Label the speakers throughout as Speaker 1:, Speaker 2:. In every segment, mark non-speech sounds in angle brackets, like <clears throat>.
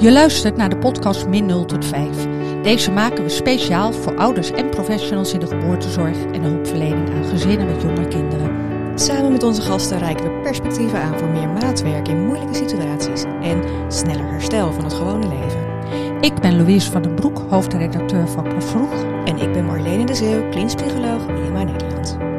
Speaker 1: Je luistert naar de podcast Min 0 tot 5. Deze maken we speciaal voor ouders en professionals in de geboortezorg en de hulpverlening aan gezinnen met jonge kinderen.
Speaker 2: Samen met onze gasten reiken we perspectieven aan voor meer maatwerk in moeilijke situaties en sneller herstel van het gewone leven.
Speaker 1: Ik ben Louise van den Broek, hoofdredacteur van Proefroeg.
Speaker 2: En ik ben Marlene de Zeeuw, klinisch psycholoog IMA Nederland.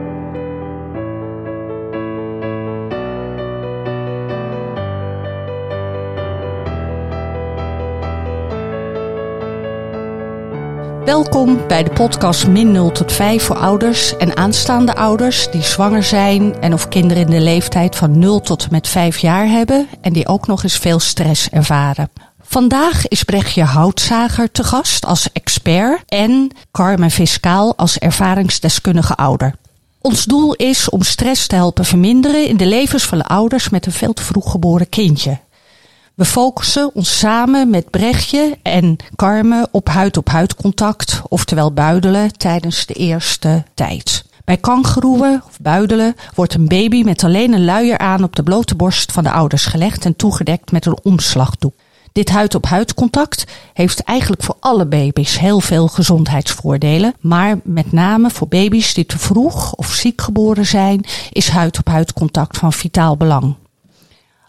Speaker 1: Welkom bij de podcast Min 0 tot 5 voor ouders en aanstaande ouders die zwanger zijn en of kinderen in de leeftijd van 0 tot en met 5 jaar hebben en die ook nog eens veel stress ervaren. Vandaag is Brechtje Houtzager te gast als expert en Carmen Fiscaal als ervaringsdeskundige ouder. Ons doel is om stress te helpen verminderen in de levens van de ouders met een veel te vroeg geboren kindje. We focussen ons samen met Brechtje en Carmen op huid-op-huid contact, oftewel buidelen tijdens de eerste tijd. Bij kangeroeën of buidelen wordt een baby met alleen een luier aan op de blote borst van de ouders gelegd en toegedekt met een omslagdoek. Dit huid-op-huid contact heeft eigenlijk voor alle baby's heel veel gezondheidsvoordelen. Maar met name voor baby's die te vroeg of ziek geboren zijn, is huid-op-huid contact van vitaal belang.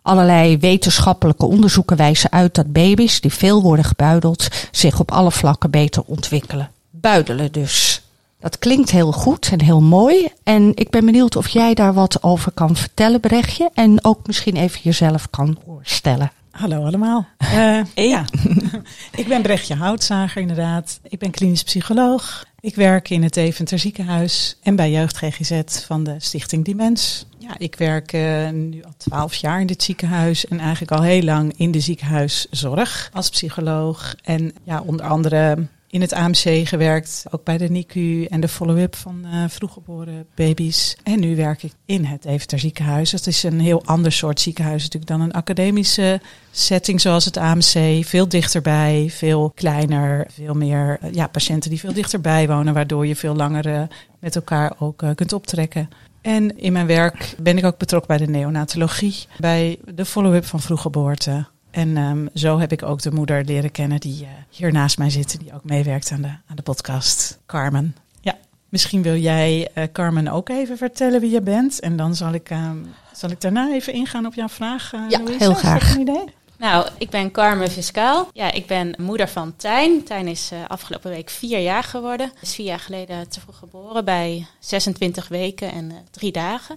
Speaker 1: Allerlei wetenschappelijke onderzoeken wijzen uit dat baby's die veel worden gebuideld zich op alle vlakken beter ontwikkelen. Buidelen dus. Dat klinkt heel goed en heel mooi. En ik ben benieuwd of jij daar wat over kan vertellen, Brechtje. En ook misschien even jezelf kan voorstellen.
Speaker 3: Hallo allemaal. Uh, <laughs> ja, <laughs> ik ben Brechtje Houtzager inderdaad. Ik ben klinisch psycholoog. Ik werk in het Deventer ziekenhuis en bij Jeugd GGZ van de Stichting Dimens. Ik werk uh, nu al twaalf jaar in dit ziekenhuis en eigenlijk al heel lang in de ziekenhuiszorg als psycholoog. En ja, onder andere in het AMC gewerkt, ook bij de NICU en de follow-up van uh, vroeggeboren baby's. En nu werk ik in het Deventer ziekenhuis. Dat is een heel ander soort ziekenhuis natuurlijk dan een academische setting zoals het AMC. Veel dichterbij, veel kleiner, veel meer ja, patiënten die veel dichterbij wonen, waardoor je veel langer met elkaar ook kunt optrekken. En in mijn werk ben ik ook betrokken bij de neonatologie, bij de follow-up van vroeggeboorte. En um, zo heb ik ook de moeder leren kennen die uh, hier naast mij zit, die ook meewerkt aan de, aan de podcast, Carmen. Ja, misschien wil jij, uh, Carmen, ook even vertellen wie je bent. En dan zal ik, um, zal ik daarna even ingaan op jouw vraag. Uh,
Speaker 1: ja,
Speaker 3: Louise.
Speaker 1: heel graag.
Speaker 3: Een idee?
Speaker 4: Nou, ik ben Carmen Fiscaal. Ja, ik ben moeder van Tijn. Tijn is uh, afgelopen week vier jaar geworden. Is vier jaar geleden te vroeg geboren bij 26 weken en uh, drie dagen.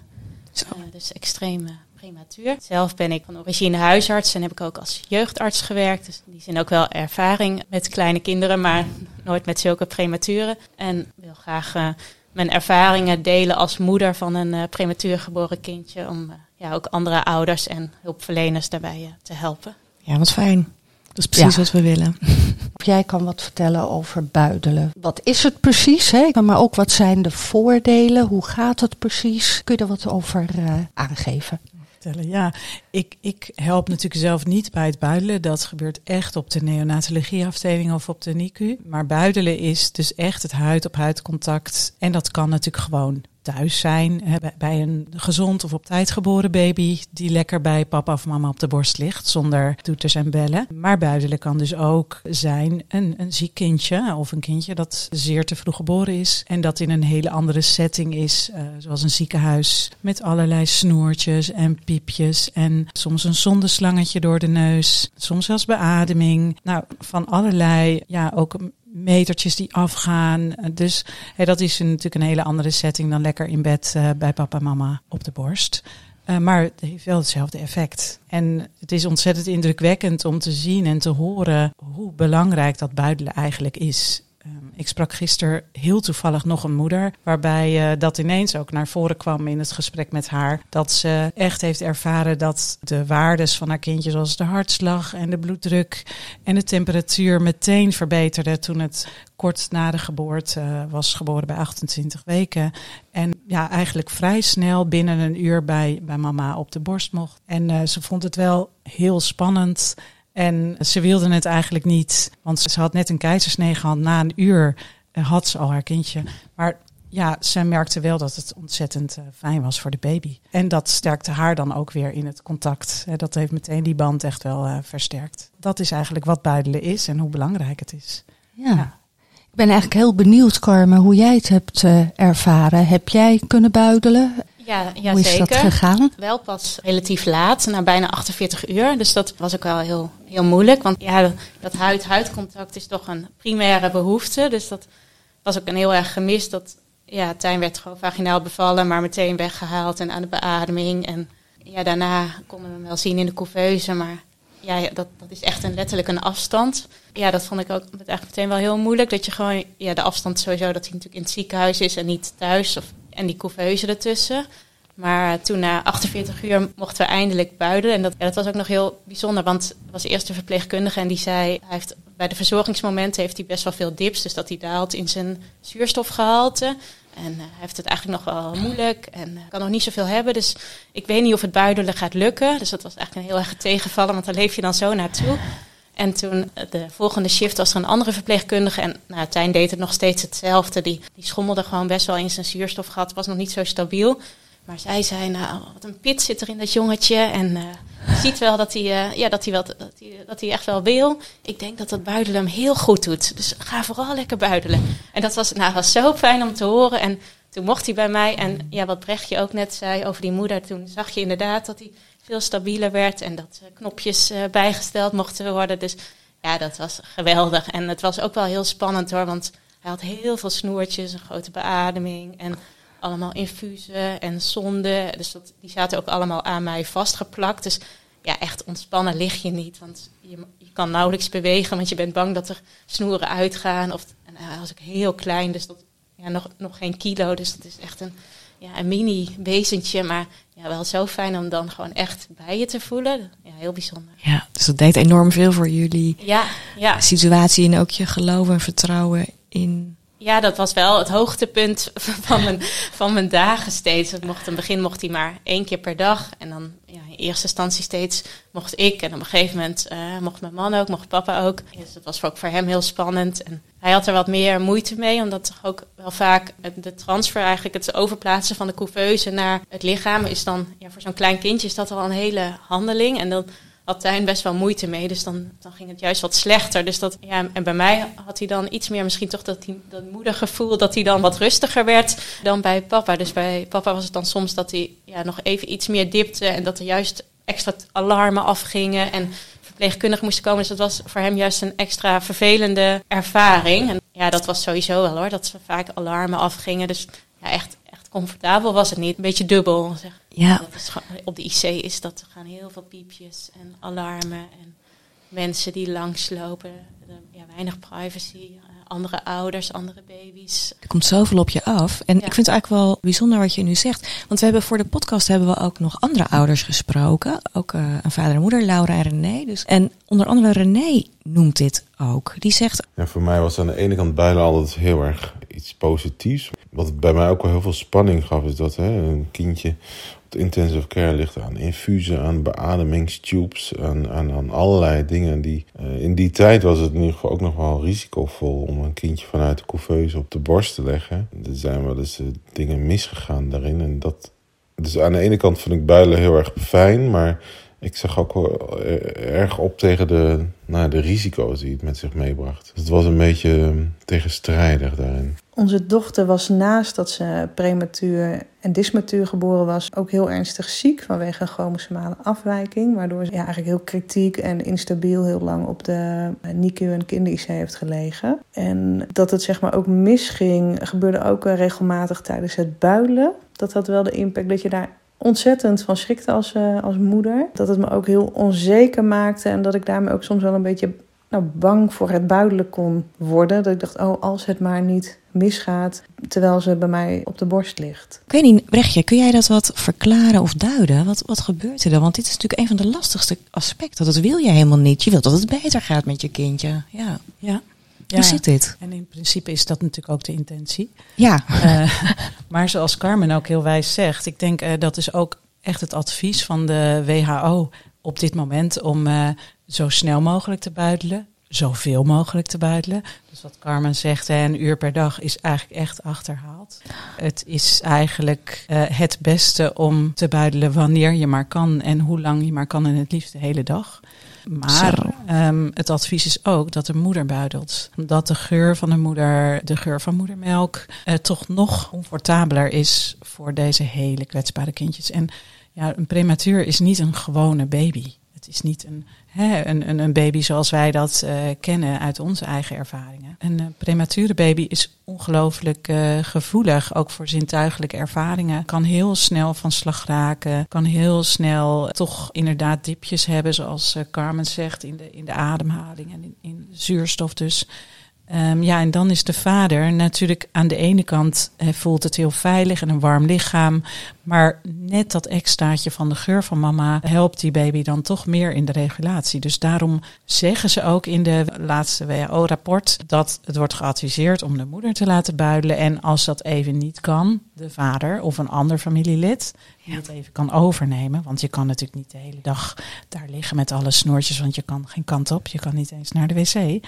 Speaker 4: Uh, dus extreem prematuur. Zelf ben ik van origine huisarts en heb ik ook als jeugdarts gewerkt. Dus in die zin ook wel ervaring met kleine kinderen, maar <laughs> nooit met zulke prematuren. En wil graag mijn ervaringen delen als moeder van een uh, prematuur geboren kindje. Om uh, ja, ook andere ouders en hulpverleners daarbij te helpen.
Speaker 2: Ja, wat fijn. Dat is precies ja. wat we willen. <laughs>
Speaker 1: Jij kan wat vertellen over buidelen. Wat is het precies? Hè? Maar ook wat zijn de voordelen? Hoe gaat het precies? Kun je er wat over uh, aangeven?
Speaker 3: Ja, ik, ik help natuurlijk zelf niet bij het buidelen. Dat gebeurt echt op de neonatologieafdeling of op de NICU. Maar buidelen is dus echt het huid-op-huid contact. En dat kan natuurlijk gewoon thuis zijn bij een gezond of op tijd geboren baby die lekker bij papa of mama op de borst ligt zonder toeters en bellen. Maar buidelen kan dus ook zijn een, een ziek kindje of een kindje dat zeer te vroeg geboren is en dat in een hele andere setting is, uh, zoals een ziekenhuis met allerlei snoertjes en piepjes en soms een zondeslangetje door de neus, soms zelfs beademing. Nou, van allerlei, ja, ook metertjes die afgaan. Dus hè, dat is natuurlijk een hele andere setting dan lekker in bed uh, bij papa en mama op de borst. Uh, maar het heeft wel hetzelfde effect. En het is ontzettend indrukwekkend om te zien en te horen hoe belangrijk dat buidelen eigenlijk is. Um, ik sprak gisteren heel toevallig nog een moeder, waarbij uh, dat ineens ook naar voren kwam in het gesprek met haar. Dat ze echt heeft ervaren dat de waardes van haar kindje, zoals de hartslag en de bloeddruk en de temperatuur, meteen verbeterden toen het kort na de geboorte uh, was geboren bij 28 weken. En ja, eigenlijk vrij snel binnen een uur bij, bij mama op de borst mocht. En uh, ze vond het wel heel spannend. En ze wilde het eigenlijk niet, want ze had net een keizersnee gehad. Na een uur had ze al haar kindje. Maar ja, zij merkte wel dat het ontzettend fijn was voor de baby. En dat sterkte haar dan ook weer in het contact. dat heeft meteen die band echt wel versterkt. Dat is eigenlijk wat buidelen is en hoe belangrijk het is.
Speaker 1: ja. Ik ben eigenlijk heel benieuwd, Carmen, hoe jij het hebt ervaren. Heb jij kunnen buidelen?
Speaker 4: Ja, ja
Speaker 1: Hoe is
Speaker 4: zeker.
Speaker 1: dat gegaan?
Speaker 4: Wel pas relatief laat, na bijna 48 uur. Dus dat was ook wel heel, heel moeilijk. Want ja, dat huid-huidcontact is toch een primaire behoefte. Dus dat was ook een heel erg gemist. Dat, ja, Tijn werd gewoon vaginaal bevallen, maar meteen weggehaald en aan de beademing. En ja, daarna konden we hem wel zien in de couveuse. Maar ja, dat, dat is echt een, letterlijk een afstand. Ja, dat vond ik ook eigenlijk meteen wel heel moeilijk. Dat je gewoon, ja, de afstand sowieso, dat hij natuurlijk in het ziekenhuis is en niet thuis. Of en die couveuse ertussen. Maar toen na 48 uur mochten we eindelijk buidelen. En dat, dat was ook nog heel bijzonder, want het was eerst de verpleegkundige en die zei... Hij heeft, bij de verzorgingsmomenten heeft hij best wel veel dips, dus dat hij daalt in zijn zuurstofgehalte. En uh, hij heeft het eigenlijk nog wel moeilijk en uh, kan nog niet zoveel hebben. Dus ik weet niet of het buidelen gaat lukken. Dus dat was eigenlijk een heel erg tegenvallen, want daar leef je dan zo naartoe. En toen eh, de volgende shift was er een andere verpleegkundige. En nou, Tijn deed het nog steeds hetzelfde. Die, die schommelde gewoon best wel in zijn zuurstofgat. Was nog niet zo stabiel. Maar zij zei, nou, wat een pit zit er in dat jongetje. En uh, je ziet wel dat hij, uh, ja, dat, hij wel, dat, hij, dat hij echt wel wil. Ik denk dat dat buidelen hem heel goed doet. Dus ga vooral lekker buidelen. En dat was, nou, was zo fijn om te horen. En toen mocht hij bij mij. En ja, wat Brechtje ook net zei over die moeder. Toen zag je inderdaad dat hij veel stabieler werd en dat knopjes uh, bijgesteld mochten worden. Dus ja, dat was geweldig. En het was ook wel heel spannend hoor, want hij had heel veel snoertjes, een grote beademing en allemaal infusen en zonden. Dus dat, die zaten ook allemaal aan mij vastgeplakt. Dus ja, echt ontspannen lig je niet, want je, je kan nauwelijks bewegen, want je bent bang dat er snoeren uitgaan. Of, en hij heel klein, dus dat, ja, nog, nog geen kilo, dus dat is echt een ja, een mini wezentje, maar ja, wel zo fijn om dan gewoon echt bij je te voelen. Ja, heel bijzonder.
Speaker 2: Ja, dus dat deed enorm veel voor jullie
Speaker 4: ja, ja.
Speaker 2: situatie en ook je geloof en vertrouwen in.
Speaker 4: Ja, dat was wel het hoogtepunt <laughs> van mijn, van mijn dagen steeds. Het mocht, in het begin mocht hij maar één keer per dag. En dan ja, in eerste instantie steeds mocht ik. En op een gegeven moment uh, mocht mijn man ook, mocht papa ook. Dus dat was ook voor hem heel spannend. En hij had er wat meer moeite mee, omdat toch ook wel vaak de transfer, eigenlijk het overplaatsen van de couveuse naar het lichaam, is dan ja, voor zo'n klein kindje is dat al een hele handeling. En dan had Tijn best wel moeite mee. Dus dan, dan ging het juist wat slechter. Dus dat, ja, en bij mij had hij dan iets meer misschien toch dat, die, dat moedergevoel... dat hij dan wat rustiger werd dan bij papa. Dus bij papa was het dan soms dat hij ja, nog even iets meer dipte... en dat er juist extra alarmen afgingen en verpleegkundig moesten komen. Dus dat was voor hem juist een extra vervelende ervaring. En ja, dat was sowieso wel hoor, dat ze vaak alarmen afgingen. Dus ja, echt, echt comfortabel was het niet. Een beetje dubbel. Zeg.
Speaker 2: Ja.
Speaker 4: Op de IC is dat er gaan heel veel piepjes en alarmen en mensen die langslopen. Ja, weinig privacy. Andere ouders, andere baby's.
Speaker 2: Er komt zoveel op je af. En ja. ik vind het eigenlijk wel bijzonder wat je nu zegt. Want we hebben voor de podcast hebben we ook nog andere ouders gesproken. Ook uh, een vader en moeder, Laura en René. Dus. En onder andere René noemt dit ook. Die zegt...
Speaker 5: Ja, voor mij was aan de ene kant bijna altijd heel erg iets positiefs. Wat bij mij ook wel heel veel spanning gaf, is dat hè, een kindje intensive care ligt aan infusen, aan beademingstubes, aan, aan, aan allerlei dingen. Die, uh, in die tijd was het in ieder geval ook nog wel risicovol om een kindje vanuit de couveuse op de borst te leggen. Er zijn wel eens uh, dingen misgegaan daarin. En dat, dus aan de ene kant vond ik builen heel erg fijn, maar ik zag ook wel erg op tegen de, nou, de risico's die het met zich meebracht. Dus het was een beetje tegenstrijdig daarin.
Speaker 6: Onze dochter was naast dat ze prematuur en dysmatuur geboren was, ook heel ernstig ziek vanwege een chromosomale afwijking. Waardoor ze eigenlijk heel kritiek en instabiel heel lang op de NICU en kinder-IC heeft gelegen. En dat het zeg maar ook misging, gebeurde ook regelmatig tijdens het builen. Dat had wel de impact dat je daar ontzettend van schrikte als, uh, als moeder. Dat het me ook heel onzeker maakte en dat ik daarmee ook soms wel een beetje nou, bang voor het buidelen kon worden. Dat ik dacht, oh, als het maar niet misgaat terwijl ze bij mij op de borst ligt.
Speaker 2: Ik weet niet, Brechtje, kun jij dat wat verklaren of duiden? Wat, wat gebeurt er dan? Want dit is natuurlijk een van de lastigste aspecten. Dat wil je helemaal niet. Je wilt dat het beter gaat met je kindje. Ja.
Speaker 3: Ja.
Speaker 2: Hoe zit dit?
Speaker 3: En in principe is dat natuurlijk ook de intentie.
Speaker 2: Ja.
Speaker 3: Uh, <laughs> maar zoals Carmen ook heel wijs zegt, ik denk uh, dat is ook echt het advies van de WHO op dit moment om uh, zo snel mogelijk te buidelen. zoveel mogelijk te buidelen. Dus wat Carmen zegt, hè, een uur per dag is eigenlijk echt achterhaald. Het is eigenlijk uh, het beste om te buidelen wanneer je maar kan en hoe lang je maar kan en het liefst de hele dag. Maar um, het advies is ook dat de moeder buidelt. Omdat de geur van de moeder, de geur van moedermelk, uh, toch nog comfortabeler is voor deze hele kwetsbare kindjes. En ja, een prematuur is niet een gewone baby. Het is niet een, hè, een, een, baby zoals wij dat uh, kennen uit onze eigen ervaringen. Een uh, premature baby is ongelooflijk uh, gevoelig, ook voor zintuigelijke ervaringen. Kan heel snel van slag raken, kan heel snel toch inderdaad dipjes hebben, zoals Carmen zegt, in de, in de ademhaling en in, in zuurstof dus. Um, ja, en dan is de vader natuurlijk aan de ene kant voelt het heel veilig en een warm lichaam. Maar net dat extraatje van de geur van mama helpt die baby dan toch meer in de regulatie. Dus daarom zeggen ze ook in de laatste WHO-rapport dat het wordt geadviseerd om de moeder te laten buidelen. En als dat even niet kan, de vader of een ander familielid die het even kan overnemen. Want je kan natuurlijk niet de hele dag daar liggen met alle snoertjes, want je kan geen kant op. Je kan niet eens naar de wc.
Speaker 2: Uh,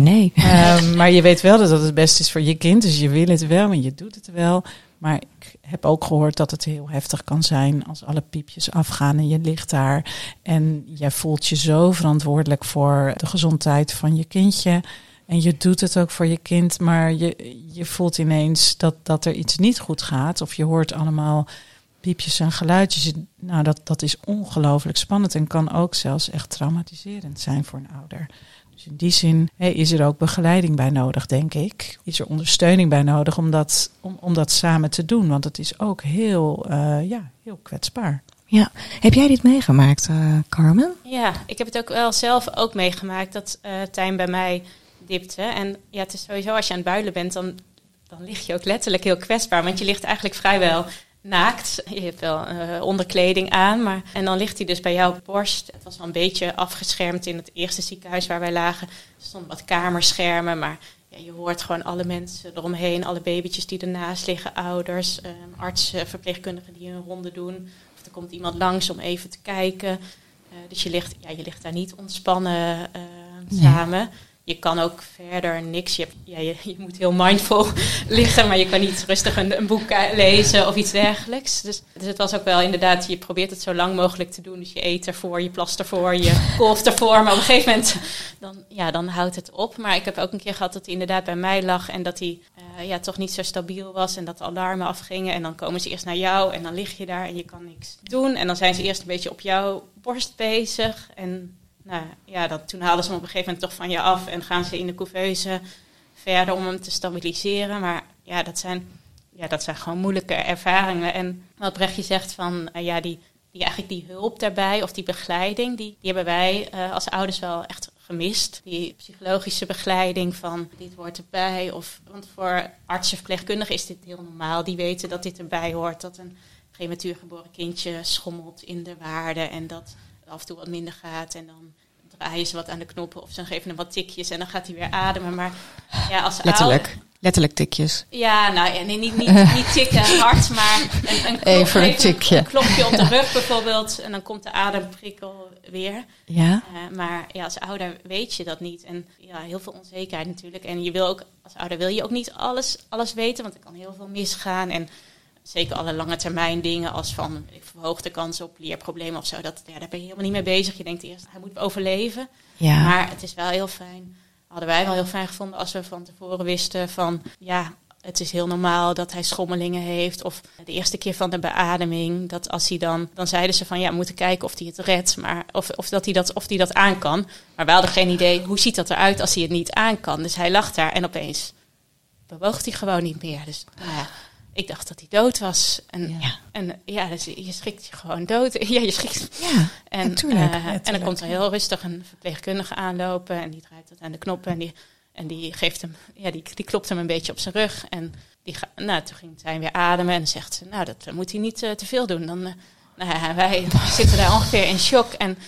Speaker 2: nee.
Speaker 3: Um, maar je weet wel dat het het beste is voor je kind, dus je wil het wel en je doet het wel. Maar ik heb ook gehoord dat het heel heftig kan zijn als alle piepjes afgaan en je ligt daar. En jij voelt je zo verantwoordelijk voor de gezondheid van je kindje. En je doet het ook voor je kind, maar je, je voelt ineens dat, dat er iets niet goed gaat. Of je hoort allemaal piepjes en geluidjes. Nou, dat, dat is ongelooflijk spannend en kan ook zelfs echt traumatiserend zijn voor een ouder. Dus in die zin hey, is er ook begeleiding bij nodig, denk ik. Is er ondersteuning bij nodig om dat, om, om dat samen te doen? Want het is ook heel, uh, ja, heel kwetsbaar.
Speaker 2: Ja, heb jij dit meegemaakt, uh, Carmen?
Speaker 4: Ja, ik heb het ook wel zelf ook meegemaakt dat uh, Tijn bij mij dipte. En ja, het is sowieso als je aan het builen bent, dan, dan lig je ook letterlijk heel kwetsbaar. Want je ligt eigenlijk vrijwel naakt. Je hebt wel uh, onderkleding aan. Maar, en dan ligt hij dus bij jou op borst. Het was al een beetje afgeschermd in het eerste ziekenhuis waar wij lagen. Er stonden wat kamerschermen, maar ja, je hoort gewoon alle mensen eromheen. Alle babytjes die ernaast liggen, ouders, uh, artsen, verpleegkundigen die een ronde doen. Of er komt iemand langs om even te kijken. Uh, dus je ligt, ja, je ligt daar niet ontspannen nee. Je kan ook verder niks. Je, hebt, ja, je, je, moet heel mindful <laughs> liggen, maar je kan niet rustig een, een, boek lezen of iets dergelijks. Dus, dus het was ook wel inderdaad, je probeert het zo lang mogelijk te doen. Dus je eet ervoor, je plast ervoor, je <laughs> kolft ervoor. Maar op een gegeven moment, dan, ja, dan houdt het op. Maar ik heb ook een keer gehad dat hij inderdaad bij mij lag en dat hij uh, ja, toch niet zo stabiel was. En dat de alarmen afgingen. En dan komen ze eerst naar jou en dan lig je daar en je kan niks doen. En dan zijn ze eerst een beetje op jouw borst bezig. En nou ja, dat, toen haalden ze hem op een gegeven moment toch van je af en gaan ze in de couveuse verder om hem te stabiliseren. Maar ja, dat zijn, ja, dat zijn gewoon moeilijke ervaringen. En wat Brechtje zegt van, uh, ja, die, die eigenlijk die hulp daarbij of die begeleiding, die, hebben wij uh, als ouders wel echt gemist. Die psychologische begeleiding van dit hoort erbij. Of, want voor artsen, verpleegkundigen is dit heel normaal. Die weten dat dit erbij hoort. Dat een prematuur geboren kindje schommelt in de waarde en dat af en toe wat minder gaat. En dan draaien ze wat aan de knoppen of ze geven hem wat tikjes en dan gaat hij weer ademen. Maar ja, als
Speaker 2: Letterlijk. Oude, Letterlijk tikjes.
Speaker 4: Ja, nou ja, nee, niet, niet, niet tikken hard, maar een, een, klop,
Speaker 2: even een tikje.
Speaker 4: Een, klopje op de rug bijvoorbeeld. En dan komt de ademprikkel weer.
Speaker 2: Ja.
Speaker 4: Uh, maar ja, als ouder weet je dat niet. En ja, heel veel onzekerheid natuurlijk. En je wil ook, als ouder wil je ook niet alles, alles weten, want er kan heel veel misgaan. En zeker alle lange termijn dingen als van ik verhoog de kans op leerproblemen of zo. Dat, ja, daar ben je helemaal niet mee bezig. Je denkt eerst, hij moet overleven.
Speaker 2: Ja.
Speaker 4: Maar het is wel heel fijn. Hadden wij wel heel fijn gevonden als we van tevoren wisten van ja, het is heel normaal dat hij schommelingen heeft. Of de eerste keer van de beademing, dat als hij dan, dan zeiden ze van ja, we moeten kijken of hij het redt, maar of, of dat hij dat, of hij dat aan kan. Maar we hadden geen idee hoe ziet dat eruit als hij het niet aan kan. Dus hij lag daar en opeens bewoog hij gewoon niet meer. Dus nou ja, ik dacht dat hij dood was. En ja, en, ja dus je schrikt je gewoon dood. <laughs> Ja, je schrikt.
Speaker 2: Ja, <laughs>
Speaker 4: en,
Speaker 2: natuurlijk.
Speaker 4: Uh, en dan komt er heel rustig een verpleegkundige aanlopen. En die draait dat aan de knoppen. En die, en die geeft hem, ja, die, die klopt hem een beetje op zijn rug. En die ga, nou, toen ging hij weer ademen. En zegt ze, nou, dat moet hij niet uh, te veel doen. Dan, uh, nou, wij <laughs> zitten daar ongeveer in shock. En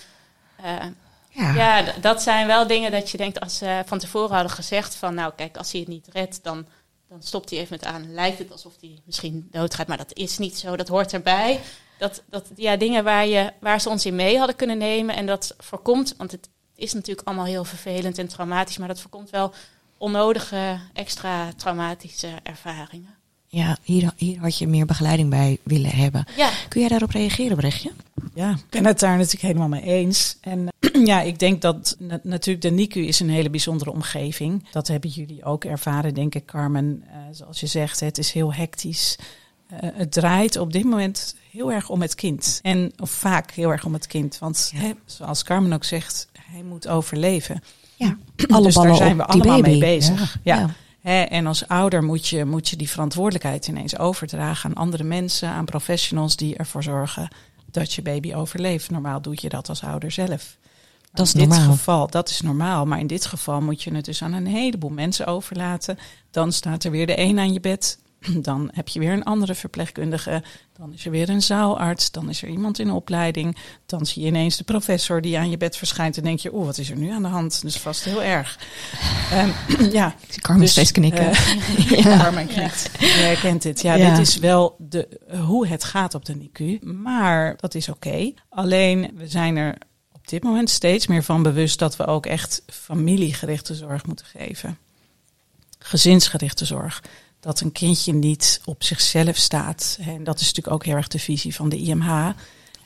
Speaker 4: ja, ja dat zijn wel dingen dat je denkt, als ze van tevoren hadden gezegd van, nou, kijk, als hij het niet redt, dan dan stopt hij even met aan. Lijkt het alsof hij misschien doodgaat, maar dat is niet zo. Dat hoort erbij. Dat, dat ja, dingen waar, je, waar ze ons in mee hadden kunnen nemen en dat voorkomt. Want het, Het is natuurlijk allemaal heel vervelend en traumatisch, maar dat voorkomt wel onnodige extra traumatische ervaringen.
Speaker 2: Ja, hier, hier had je meer begeleiding bij willen hebben.
Speaker 4: Ja.
Speaker 2: Kun jij daarop reageren, Brechtje?
Speaker 3: Ja, ik ben het daar natuurlijk helemaal mee eens. En <clears throat> ja, ik denk dat na- natuurlijk de NICU is een hele bijzondere omgeving. Dat hebben jullie ook ervaren, denk ik, Carmen. Eh, zoals je zegt, het is heel hectisch. Eh, het draait op dit moment heel erg om het kind. En of vaak heel erg om het kind. Want
Speaker 2: Ja.
Speaker 3: hè, zoals Carmen ook zegt, hij moet overleven.
Speaker 2: Ja, <clears throat> alle
Speaker 3: dus
Speaker 2: ballen
Speaker 3: daar zijn we allemaal
Speaker 2: baby.
Speaker 3: mee bezig. Ja.
Speaker 2: Ja.
Speaker 3: En als ouder moet je, moet je die verantwoordelijkheid ineens overdragen aan andere mensen, aan professionals die ervoor zorgen dat je baby overleeft. Normaal doe je dat als ouder zelf.
Speaker 2: Dat is
Speaker 3: in dit
Speaker 2: normaal.
Speaker 3: geval, dat is normaal. Maar in dit geval moet je het dus aan een heleboel mensen overlaten. Dan staat er weer de een aan je bed. <laughs> Dan heb je weer een andere verpleegkundige. Dan is er weer een zaalarts. Dan is er iemand in opleiding. Dan zie je ineens de professor die aan je bed verschijnt. En denk je, oeh, wat is er nu aan de hand? Dat is vast heel erg. <sighs> Ehm, <clears throat> ja,
Speaker 2: Ik zie Carmen
Speaker 3: Dus,
Speaker 2: steeds knikken.
Speaker 3: eh, <laughs> <laughs> ja, Carmen knikt. Je herkent dit. Ja,
Speaker 2: Ja.
Speaker 3: dit is wel de, hoe het gaat op de NICU. Maar dat is oké. Alleen, we zijn er op dit moment steeds meer van bewust dat we ook echt familiegerichte zorg moeten geven. Gezinsgerichte zorg. Dat een kindje niet op zichzelf staat. En dat is natuurlijk ook heel erg de visie van de IMH.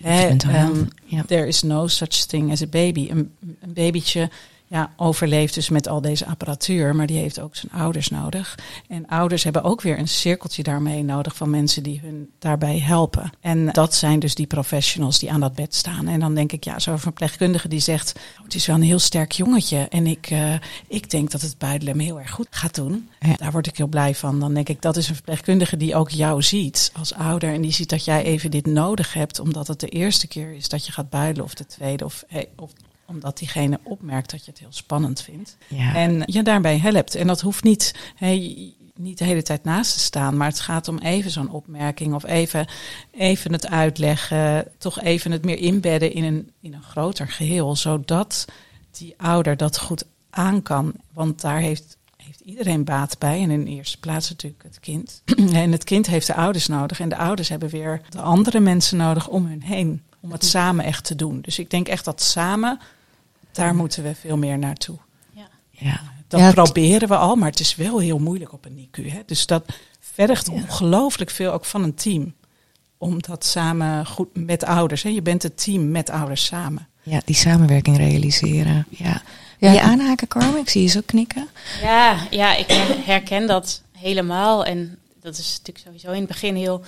Speaker 3: Ehm,
Speaker 2: ja.
Speaker 3: There is no such thing as a baby. Een, een babytje ja, overleeft dus met al deze apparatuur, maar die heeft ook zijn ouders nodig. En ouders hebben ook weer een cirkeltje daarmee nodig van mensen die hun daarbij helpen. En dat zijn dus die professionals die aan dat bed staan. En dan denk ik, ja, zo'n verpleegkundige die zegt, oh, het is wel een heel sterk jongetje. En ik, eh, ik denk dat het buidelen hem heel erg goed gaat doen.
Speaker 2: Ja.
Speaker 3: Daar word ik heel blij van. Dan denk ik, dat is een verpleegkundige die ook jou ziet als ouder. En die ziet dat jij even dit nodig hebt, omdat het de eerste keer is dat je gaat buidelen. Of de tweede, of, hey, of omdat diegene opmerkt dat je het heel spannend vindt.
Speaker 2: Ja.
Speaker 3: En je daarbij helpt. En dat hoeft niet, hey, niet de hele tijd naast te staan. Maar het gaat om even zo'n opmerking. Of even, even het uitleggen. Toch even het meer inbedden in een, in een groter geheel. Zodat die ouder dat goed aan kan. Want daar heeft, heeft iedereen baat bij. En in de eerste plaats natuurlijk het kind. <clears throat> En het kind heeft de ouders nodig. En de ouders hebben weer de andere mensen nodig om hun heen. Om het samen echt te doen. Dus ik denk echt dat samen, daar moeten we veel meer naartoe.
Speaker 2: ja.
Speaker 3: Dat
Speaker 1: Ja, het-
Speaker 3: proberen we al, maar het is wel heel moeilijk op een NICU. Hè? Dus dat vergt ongelooflijk veel ook van een team. Om dat samen goed met ouders. Hè? Je bent het team met ouders samen.
Speaker 2: ja, die samenwerking realiseren. Ja.
Speaker 1: Ja,
Speaker 2: je aanhaken, Carmen? Ik zie je zo knikken.
Speaker 4: Ja, ja, ik her- herken dat helemaal. En dat is natuurlijk sowieso in het begin heel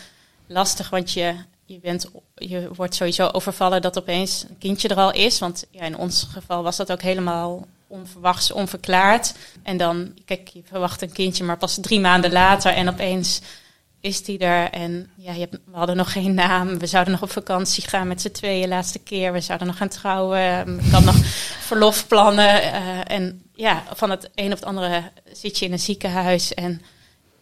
Speaker 4: lastig, want je, je, bent, je wordt sowieso overvallen dat opeens een kindje er al is. Want ja, in ons geval was dat ook helemaal onverwachts, onverklaard. En dan, kijk, je verwacht een kindje, maar pas drie maanden later en opeens is die er. En ja, je hebt, we hadden nog geen naam. We zouden nog op vakantie gaan met z'n tweeën laatste keer. We zouden nog gaan trouwen. Ik had nog <laughs> verlofplannen. eh, en ja, van het een op het andere zit je in een ziekenhuis en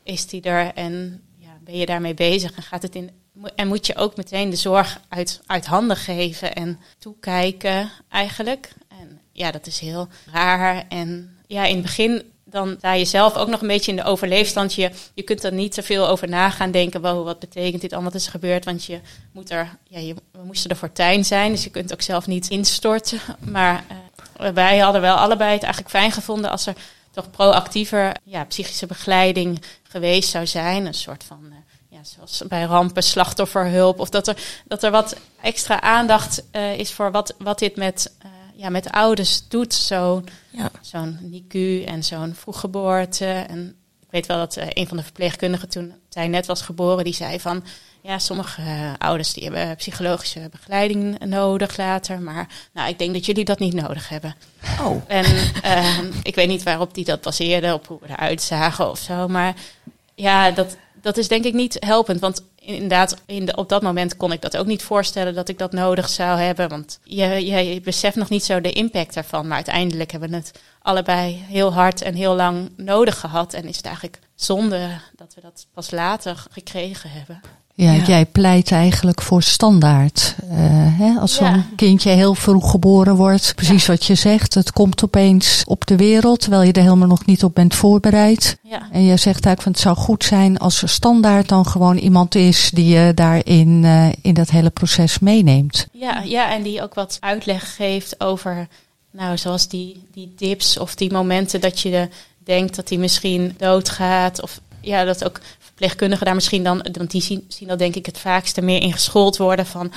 Speaker 4: is die er. En ja, ben je daarmee bezig en gaat het in. En moet je ook meteen de zorg uit, uit handen geven en toekijken eigenlijk. En ja, dat is heel raar. En ja, in het begin dan sta je zelf ook nog een beetje in de overleefstand. Je, je kunt er niet te veel over na gaan denken. Wow, wat betekent dit allemaal dat is gebeurd? Want je moet er, ja, je, we moesten er fortuin zijn. Dus je kunt ook zelf niet instorten. Maar uh, wij hadden wel allebei het eigenlijk fijn gevonden als er toch proactiever ja, psychische begeleiding geweest zou zijn. Een soort van, uh, ja, zoals bij rampen, slachtofferhulp. Of dat er, dat er wat extra aandacht uh, is voor wat, wat dit met, uh, ja, met ouders doet. Zo'n ja. zo'n NICU en zo'n vroeggeboorte. En ik weet wel dat uh, een van de verpleegkundigen toen zij net was geboren, die zei van ja, sommige ouders die hebben psychologische begeleiding nodig later. Maar nou, ik denk dat jullie dat niet nodig hebben.
Speaker 2: Oh.
Speaker 4: En ik weet niet waarop die dat baseerde, op hoe we eruit zagen of zo. Maar ja, dat, dat is denk ik niet helpend. Want inderdaad, in de, op dat moment kon ik dat ook niet voorstellen dat ik dat nodig zou hebben. Want je, je, je beseft nog niet zo de impact daarvan. Maar uiteindelijk hebben we het allebei heel hard en heel lang nodig gehad. En is het eigenlijk zonde dat we dat pas later gekregen hebben.
Speaker 1: Ja, ja, jij pleit eigenlijk voor standaard. Uh, hè, als zo'n kindje heel vroeg geboren wordt, precies ja. wat je zegt, het komt opeens op de wereld, terwijl je er helemaal nog niet op bent voorbereid.
Speaker 4: Ja.
Speaker 1: En je zegt eigenlijk van het zou goed zijn als er standaard dan gewoon iemand is die je daarin uh, in dat hele proces meeneemt.
Speaker 4: Ja, ja, en die ook wat uitleg geeft over nou, zoals die, die dips of die momenten dat je denkt dat hij misschien doodgaat. Of ja, dat ook verpleegkundigen daar misschien dan, want die zien, zien dat denk ik het vaakste meer in geschoold worden van,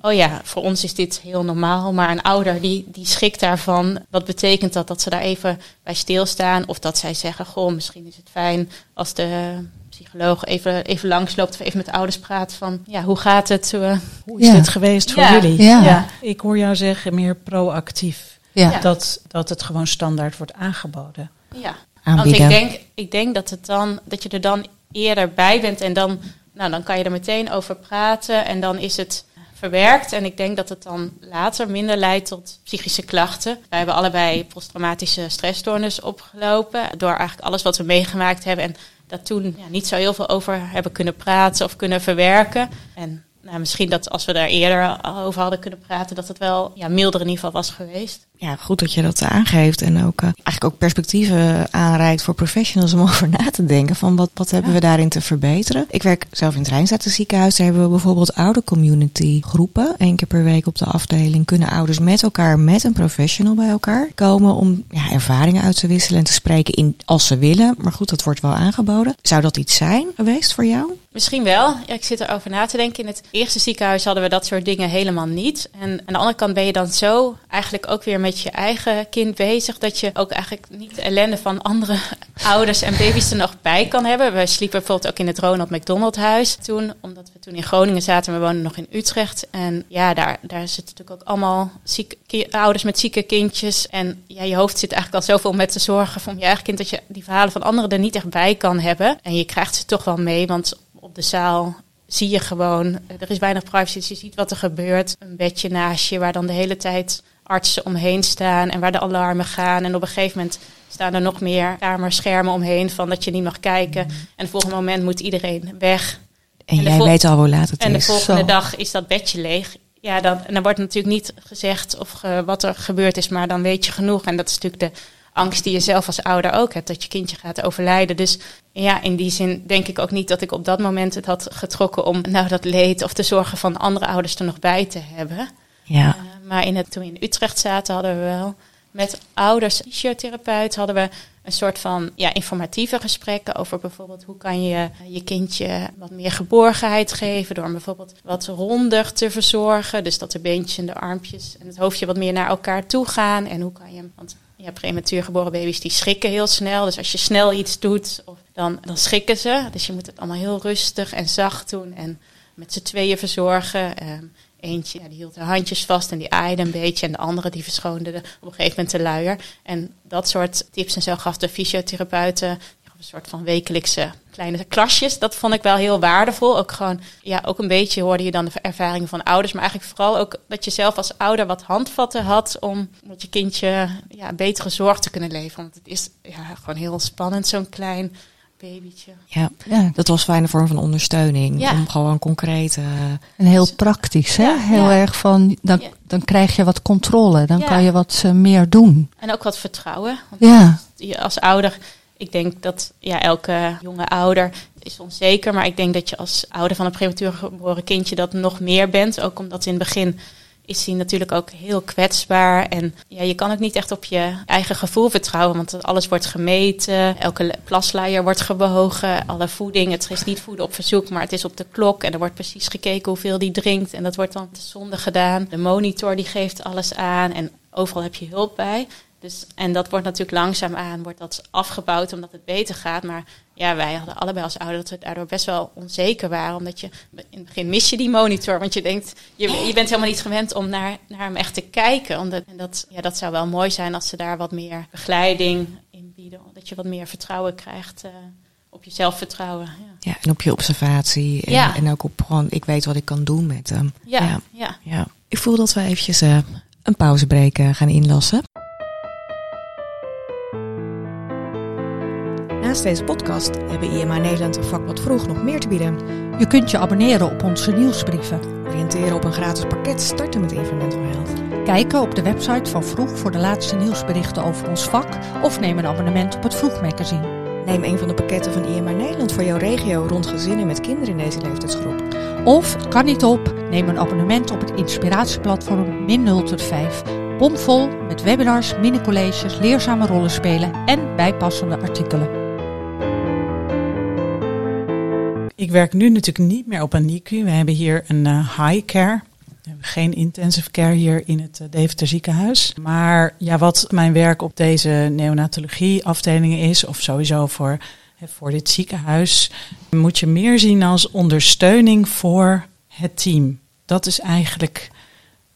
Speaker 4: oh ja, voor ons is dit heel normaal, maar een ouder die, die schrikt daarvan. Wat betekent dat? Dat ze daar even bij stilstaan of dat zij zeggen, goh, misschien is het fijn als de psycholoog even, even langsloopt of even met de ouders praat van, ja, hoe gaat het? Uh,
Speaker 3: hoe is
Speaker 1: Ja.
Speaker 3: dit geweest voor
Speaker 4: Ja.
Speaker 3: jullie?
Speaker 1: Ja.
Speaker 3: Ik hoor jou zeggen meer proactief.
Speaker 1: Ja.
Speaker 4: Ja.
Speaker 3: Dat, dat het gewoon standaard wordt aangeboden.
Speaker 4: Ja, want ik denk, ik denk dat, het dan, dat je er dan eerder bij bent en dan, nou, dan kan je er meteen over praten en dan is het verwerkt. En ik denk dat het dan later minder leidt tot psychische klachten. Wij hebben allebei posttraumatische stressstoornis opgelopen door eigenlijk alles wat we meegemaakt hebben en daar toen ja, niet zo heel veel over hebben kunnen praten of kunnen verwerken. En nou, misschien dat als we daar eerder over hadden kunnen praten, dat het wel ja, milder in ieder geval was geweest.
Speaker 2: Ja, goed dat je dat aangeeft. En ook, eh, eigenlijk ook perspectieven aanreikt voor professionals om <laughs> over na te denken. Van wat, wat hebben we daarin te verbeteren? Ik werk zelf in het Rijnstaten ziekenhuis. Daar hebben we bijvoorbeeld oude community groepen. Eén keer per week op de afdeling kunnen ouders met elkaar, met een professional bij elkaar komen. Om ja, ervaringen uit te wisselen en te spreken in, als ze willen. Maar goed, dat wordt wel aangeboden. Zou dat iets zijn geweest voor jou?
Speaker 4: Misschien wel. Ja, ik zit erover na te denken. In het eerste ziekenhuis hadden we dat soort dingen helemaal niet. En aan de andere kant ben je dan zo eigenlijk ook weer met je eigen kind bezig. Dat je ook eigenlijk niet de ellende van andere <laughs> ouders en baby's er nog bij kan hebben. We sliepen bijvoorbeeld ook in het Ronald McDonald huis toen. Omdat we toen in Groningen zaten. en We woonden nog in Utrecht. En ja, daar, daar zitten natuurlijk ook allemaal zieke, ouders met zieke kindjes. En ja, je hoofd zit eigenlijk al zoveel met te zorgen van je eigen kind. Dat je die verhalen van anderen er niet echt bij kan hebben. En je krijgt ze toch wel mee. Want op de zaal zie je gewoon, er is weinig privacy, dus je ziet wat er gebeurt. Een bedje naast je waar dan de hele tijd artsen omheen staan en waar de alarmen gaan. En op een gegeven moment staan er nog meer kamerschermen omheen van dat je niet mag kijken. En het volgende moment moet iedereen weg.
Speaker 2: En,
Speaker 4: En de
Speaker 2: jij weet al hoe laat het
Speaker 4: En de
Speaker 2: is.
Speaker 4: volgende
Speaker 1: Zo.
Speaker 4: dag is dat bedje leeg. Ja, dan, en dan wordt natuurlijk niet gezegd of ge- wat er gebeurd is, maar dan weet je genoeg. En dat is natuurlijk de angst die je zelf als ouder ook hebt, dat je kindje gaat overlijden. Dus ja, in die zin denk ik ook niet dat ik op dat moment het had getrokken om nou dat leed of de zorgen van andere ouders er nog bij te hebben.
Speaker 2: Ja.
Speaker 4: Uh, maar in het, toen we in Utrecht zaten, hadden we wel met ouders, fysiotherapeut, hadden we een soort van ja, informatieve gesprekken over bijvoorbeeld hoe kan je je kindje wat meer geborgenheid geven door hem bijvoorbeeld wat ronder te verzorgen. Dus dat de beentjes en de armpjes en het hoofdje wat meer naar elkaar toe gaan. En hoe kan je want ja, prematuur geboren baby's die schrikken heel snel. Dus als je snel iets doet, of dan, dan schrikken ze. Dus je moet het allemaal heel rustig en zacht doen en met z'n tweeën verzorgen. Ehm, Eentje die hield de handjes vast en die aaide een beetje. En de andere die verschoonde de, op een gegeven moment de luier. En dat soort tips en zo gaf de fysiotherapeuten. Een soort van wekelijkse kleine klasjes. Dat vond ik wel heel waardevol. Ook gewoon, ja, ook een beetje hoorde je dan de ervaringen van ouders. Maar eigenlijk vooral ook dat je zelf als ouder wat handvatten had. Om met je kindje ja, betere zorg te kunnen leveren. Want het is ja, gewoon heel spannend, zo'n klein babytje.
Speaker 2: Ja,
Speaker 1: Ja.
Speaker 2: dat was fijne vorm van ondersteuning.
Speaker 4: Ja.
Speaker 2: Om gewoon concreet. eh,
Speaker 1: En heel praktisch, hè?
Speaker 4: Ja,
Speaker 1: heel
Speaker 4: ja.
Speaker 1: erg van, dan,
Speaker 4: Ja.
Speaker 1: dan krijg je wat controle. Dan
Speaker 4: Ja.
Speaker 1: kan je wat eh, meer doen.
Speaker 4: En ook wat vertrouwen. Want
Speaker 1: Ja,
Speaker 4: je als ouder, ik denk dat ja, elke jonge ouder is onzeker. Maar ik denk dat je als ouder van een prematuur geboren kindje dat nog meer bent. Ook omdat in het begin is hij natuurlijk ook heel kwetsbaar. En ja, je kan ook niet echt op je eigen gevoel vertrouwen. Want alles wordt gemeten. Elke plasluier wordt gewogen. Alle voeding. Het is niet voeden op verzoek, maar het is op de klok. En er wordt precies gekeken hoeveel die drinkt. En dat wordt dan te zonde gedaan. De monitor die geeft alles aan. En overal heb je hulp bij. Dus, en dat wordt natuurlijk langzaamaan wordt dat afgebouwd omdat het beter gaat. Maar ja, wij hadden allebei als ouder dat we daardoor best wel onzeker waren. Omdat je in het begin mis je die monitor. Want je denkt, je, je bent helemaal niet gewend om naar, naar hem echt te kijken. Omdat, en dat, ja, dat zou wel mooi zijn als ze daar wat meer begeleiding in bieden. Dat je wat meer vertrouwen krijgt eh, op je zelfvertrouwen. Ja.
Speaker 2: ja, en op je observatie. En,
Speaker 4: Ja.
Speaker 2: en ook op gewoon, ik weet wat ik kan doen met hem.
Speaker 4: Ja,
Speaker 2: Ja.
Speaker 4: ja.
Speaker 2: Ik voel dat we eventjes eh, een pauzebreak eh, gaan inlassen. Naast deze podcast hebben IMA Nederland en Vakblad Vroeg nog meer te bieden.
Speaker 1: je kunt je abonneren op onze nieuwsbrieven.
Speaker 2: Oriënteren op een gratis pakket starten met Environmental Health.
Speaker 1: Kijken op de website van Vroeg voor de laatste nieuwsberichten over ons vak. Of neem een abonnement op het Vroeg magazine.
Speaker 2: Neem een van de pakketten van IMA Nederland voor jouw regio rond gezinnen met kinderen in deze leeftijdsgroep.
Speaker 1: Of, kan niet op, neem een abonnement op het inspiratieplatform Min 0 tot 5 Bomvol met webinars, mini-colleges, leerzame rollenspelen en bijpassende artikelen.
Speaker 3: Ik werk nu natuurlijk niet meer op een NICU. We hebben hier een uh, high care. We hebben geen intensive care hier in het uh, Deventer ziekenhuis. Maar ja, wat mijn werk op deze neonatologie afdelingen is, of sowieso voor, voor dit ziekenhuis, moet je meer zien als ondersteuning voor het team. Dat is eigenlijk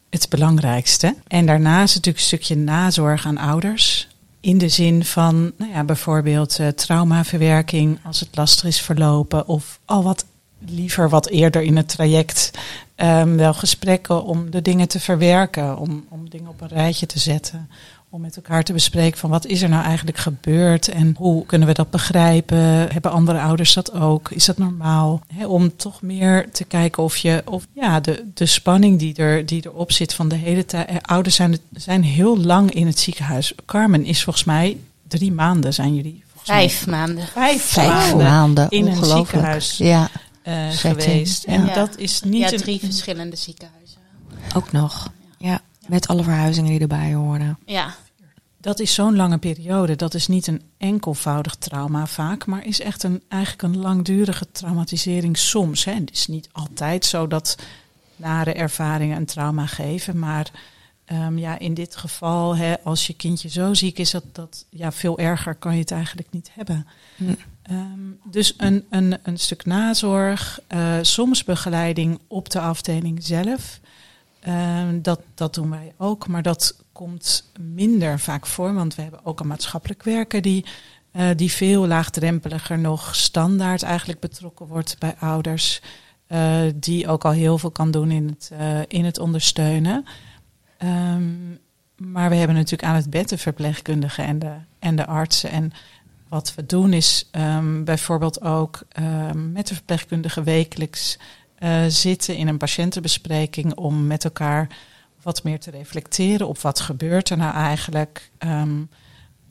Speaker 3: het belangrijkste. En daarnaast natuurlijk een stukje nazorg aan ouders. In de zin van nou ja, bijvoorbeeld uh, traumaverwerking als het lastig is verlopen. Of al wat liever wat eerder in het traject um, wel gesprekken om de dingen te verwerken. Om, om dingen op een rijtje te zetten om met elkaar te bespreken van wat is er nou eigenlijk gebeurd en hoe kunnen we dat begrijpen? Hebben andere ouders dat ook? Is dat normaal? om toch meer te kijken of je, of ja, de, de spanning die, er, die erop zit van de hele tijd. Eh, ouders zijn, zijn heel lang in het ziekenhuis. Carmen is volgens mij drie maanden zijn jullie.
Speaker 4: Vijf maanden.
Speaker 3: Vijf,
Speaker 1: Vijf maanden,
Speaker 3: in een ziekenhuis
Speaker 1: ja.
Speaker 3: Uh, geweest. En
Speaker 4: ja.
Speaker 3: dat is niet.
Speaker 4: Ja,
Speaker 3: een-
Speaker 4: drie verschillende ziekenhuizen.
Speaker 2: Ook nog. Ja, met alle verhuizingen die erbij horen.
Speaker 4: Ja,
Speaker 3: Dat is zo'n lange periode. Dat is niet een enkelvoudig trauma vaak, maar is echt een, eigenlijk een langdurige traumatisering soms. Hè. Het is niet altijd zo dat nare ervaringen een trauma geven, maar ehm, ja, in dit geval, hè, als je kindje zo ziek is, dat, dat ja, veel erger kan je het eigenlijk niet hebben.
Speaker 2: Hm.
Speaker 3: Ehm, dus een, een, een stuk nazorg, eh, soms begeleiding op de afdeling zelf. Ehm, dat, dat doen wij ook, maar dat komt minder vaak voor, want we hebben ook een maatschappelijk werker die, eh, die veel laagdrempeliger nog standaard eigenlijk betrokken wordt bij ouders, eh, die ook al heel veel kan doen in het, eh, in het ondersteunen. Ehm, maar we hebben natuurlijk aan het bed de verpleegkundigen en de, en de artsen. En wat we doen is ehm, bijvoorbeeld ook ehm, met de verpleegkundige wekelijks zitten in een patiëntenbespreking om met elkaar wat meer te reflecteren op wat gebeurt er nou eigenlijk.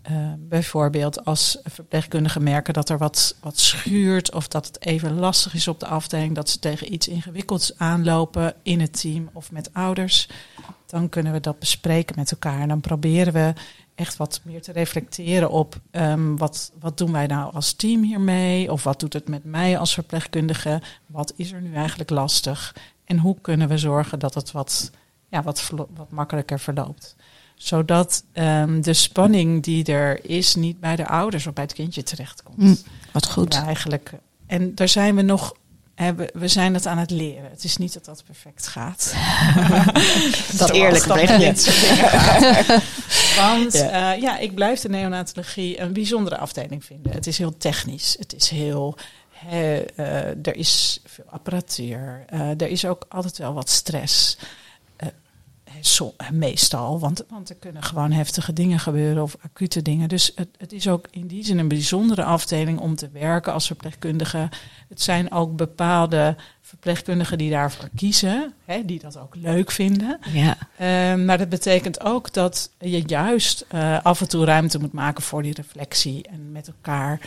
Speaker 3: Eh, bijvoorbeeld als verpleegkundigen merken dat er wat, wat schuurt of dat het even lastig is op de afdeling, dat ze tegen iets ingewikkelds aanlopen in het team of met ouders, dan kunnen we dat bespreken met elkaar. En dan proberen we echt wat meer te reflecteren op ehm, wat, wat doen wij nou als team hiermee? Of wat doet het met mij als verpleegkundige? Wat is er nu eigenlijk lastig? En hoe kunnen we zorgen dat het wat, ja, wat, wat makkelijker verloopt? Zodat ehm, de spanning die er is niet bij de ouders of bij het kindje terechtkomt.
Speaker 2: Hm, Wat goed.
Speaker 3: Ja, eigenlijk. En daar zijn we nog. we- zijn het aan het leren. Het is niet dat dat perfect gaat. <laughs>
Speaker 2: Dat eerlijk
Speaker 3: dat gaat. <laughs> Want
Speaker 2: Ja.
Speaker 3: ja. ja, ik blijf de neonatologie een bijzondere afdeling vinden. Het is heel technisch. Het is heel. eh, er is veel apparatuur. Eh, er is ook altijd wel wat stress. Eh, zo, meestal, want, want er kunnen gewoon heftige dingen gebeuren of acute dingen. Dus het, het is ook in die zin een bijzondere afdeling om te werken als verpleegkundige. Het zijn ook bepaalde verpleegkundigen die daarvoor kiezen, hè, die dat ook leuk vinden.
Speaker 2: Ja.
Speaker 3: Ehm, maar dat betekent ook dat je juist eh, af en toe ruimte moet maken voor die reflectie en met elkaar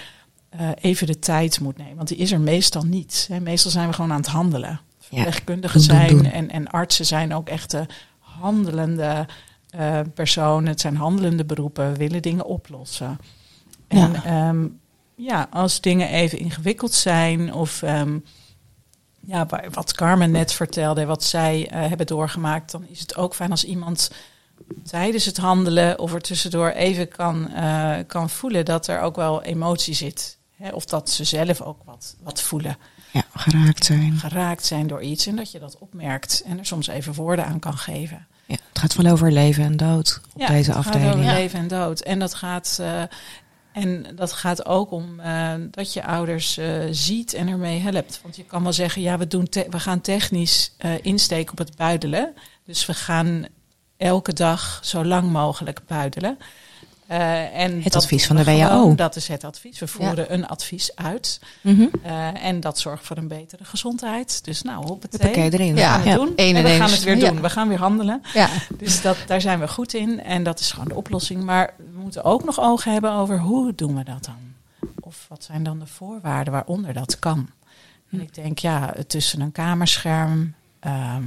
Speaker 3: eh, even de tijd moet nemen. Want die is er meestal niet. Hè. Meestal zijn we gewoon aan het handelen. Verpleegkundigen zijn. En, en artsen zijn ook echte handelende eh, personen. Het zijn handelende beroepen, willen dingen oplossen. En
Speaker 2: Ja.
Speaker 3: ja, ja als dingen even ingewikkeld zijn of ehm, ja, wa- wat Carmen net vertelde, wat zij eh, hebben doorgemaakt, dan is het ook fijn als iemand tijdens het handelen of er tussendoor even kan, eh, kan voelen dat er ook wel emotie zit. Hè, of dat ze zelf ook wat, wat voelen,
Speaker 2: ja, geraakt zijn.
Speaker 3: geraakt zijn door iets en dat je dat opmerkt en er soms even woorden aan kan geven.
Speaker 2: Ja, het gaat wel over leven en dood op
Speaker 3: Ja,
Speaker 2: deze
Speaker 3: het gaat
Speaker 2: afdeling.
Speaker 3: over
Speaker 4: Ja.
Speaker 3: leven en dood. En dat gaat, eh, en dat gaat ook om eh, dat je ouders eh, ziet en ermee helpt. Want je kan wel zeggen, ja, we, doen we gaan technisch insteken op het buidelen. Dus we gaan elke dag zo lang mogelijk buidelen. Eh, en
Speaker 2: Het advies
Speaker 3: doen
Speaker 2: van de WHO.
Speaker 3: Dat is het advies. We voeren een advies uit.
Speaker 2: Mhm.
Speaker 3: Eh, en dat zorgt voor een betere gezondheid. Dus nou, hoppatee.
Speaker 2: Hoppakee, erin.
Speaker 3: We gaan het
Speaker 1: Ja,
Speaker 3: doen.
Speaker 1: één
Speaker 3: En
Speaker 1: en
Speaker 3: we gaan het weer doen. We gaan weer handelen.
Speaker 1: Ja.
Speaker 3: Dus dat, daar zijn we goed in en dat is gewoon de oplossing. Maar we moeten ook nog ogen hebben over hoe doen we dat dan? Of wat zijn dan de voorwaarden waaronder dat kan? En ik denk, ja, tussen een kamerscherm, ehm,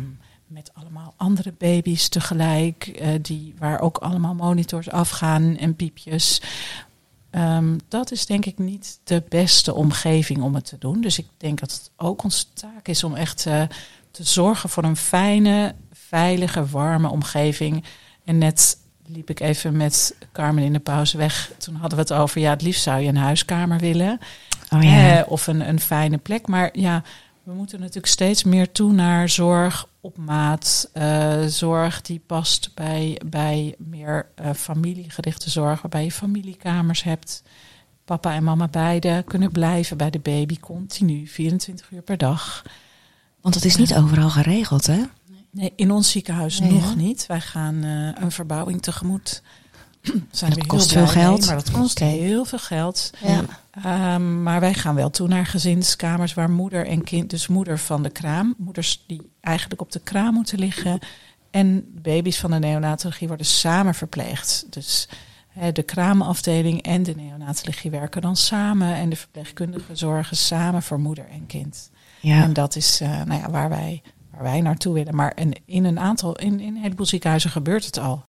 Speaker 3: met allemaal andere baby's tegelijk, eh, die, waar ook allemaal monitors afgaan en piepjes. Ehm, dat is denk ik niet de beste omgeving om het te doen. Dus ik denk dat het ook onze taak is om echt uh, te zorgen voor een fijne, veilige, warme omgeving. En net liep ik even met Carmen in de pauze weg. Toen hadden we het over, ja, het liefst zou je een huiskamer willen.
Speaker 2: Oh, ja.
Speaker 3: eh, of een, een fijne plek. Maar ja, we moeten natuurlijk steeds meer toe naar zorg op maat. Uh, zorg die past bij, bij meer uh, familiegerichte zorg, waarbij je familiekamers hebt. Papa en mama beide kunnen blijven bij de baby continu, 24 uur per dag.
Speaker 2: Want dat is niet overal geregeld, hè?
Speaker 3: Nee, in ons ziekenhuis nee, nog hè? niet. Wij gaan uh, een verbouwing tegemoet. <clears throat>
Speaker 2: Zijn dat kost veel geld.
Speaker 3: Mee, maar dat kost okay. heel veel geld. Ja. Um, maar wij gaan wel toe naar gezinskamers waar moeder en kind, dus moeder van de kraam, moeders die eigenlijk op de kraam moeten liggen, en baby's van de neonatologie worden samen verpleegd. Dus de kraamafdeling en de neonatologie werken dan samen en de verpleegkundigen zorgen samen voor moeder en kind. Ja. En dat is uh, nou ja, waar, wij, waar wij naartoe willen. Maar in, in een aantal, in, in een heleboel ziekenhuizen gebeurt het al.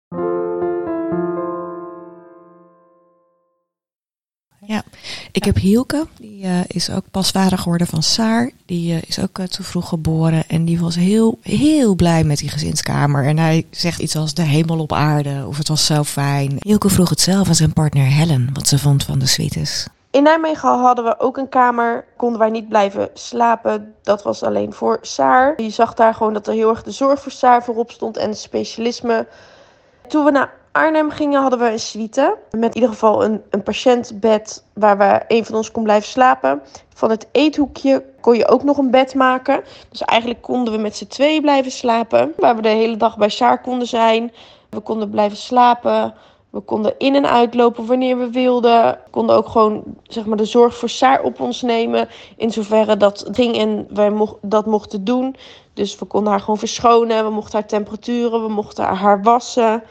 Speaker 2: Ja, ik heb Hielke, die uh, is ook pas geworden van Saar. Die uh, is ook uh, te vroeg geboren en die was heel, heel blij met die gezinskamer. En hij zegt iets als de hemel op aarde of het was zo fijn. Hielke vroeg het zelf aan zijn partner Helen wat ze vond van de suites.
Speaker 7: In Nijmegen hadden we ook een kamer, konden wij niet blijven slapen. Dat was alleen voor Saar. Je zag daar gewoon dat er heel erg de zorg voor Saar voorop stond en specialisme. Toen we naar Arnhem gingen, hadden we een suite. Met in ieder geval een, een patiëntbed waar we een van ons kon blijven slapen. Van het eethoekje kon je ook nog een bed maken. Dus eigenlijk konden we met z'n twee blijven slapen. Waar we de hele dag bij Saar konden zijn. We konden blijven slapen. We konden in en uitlopen wanneer we wilden. We konden ook gewoon zeg maar, de zorg voor Saar op ons nemen. In zoverre dat ging en wij mo dat mochten doen. Dus we konden haar gewoon verschonen. We mochten haar temperaturen. We mochten haar wassen.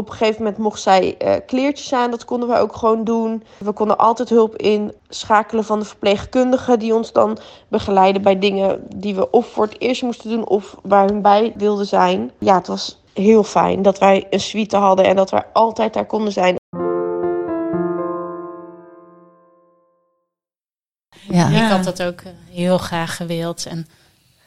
Speaker 7: Op een gegeven moment mocht zij uh, kleertjes aan. Dat konden we ook gewoon doen. We konden altijd hulp inschakelen van de verpleegkundigen. Die ons dan begeleiden bij dingen die we of voor het eerst moesten doen. Of waar hun bij wilden zijn. Ja, het was heel fijn dat wij een suite hadden. En dat wij altijd daar konden zijn.
Speaker 4: Ja. Ik had dat ook heel graag gewild. En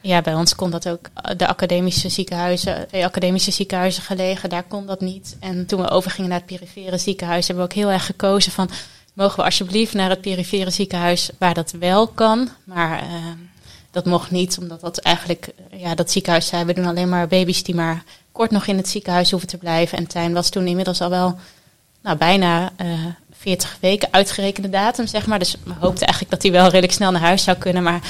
Speaker 4: ja, bij ons kon dat ook. De academische ziekenhuizen, de academische ziekenhuizen gelegen, daar kon dat niet. En toen we overgingen naar het perifere ziekenhuis, hebben we ook heel erg gekozen van mogen we alsjeblieft naar het perifere ziekenhuis waar dat wel kan. Maar uh, dat mocht niet, omdat dat eigenlijk, ja, dat ziekenhuis zei, we doen alleen maar baby's die maar kort nog in het ziekenhuis hoeven te blijven. En Tijn was toen inmiddels al wel nou, bijna 40 weken uitgerekende datum, zeg maar. Dus we hoopten eigenlijk dat hij wel redelijk snel naar huis zou kunnen. Maar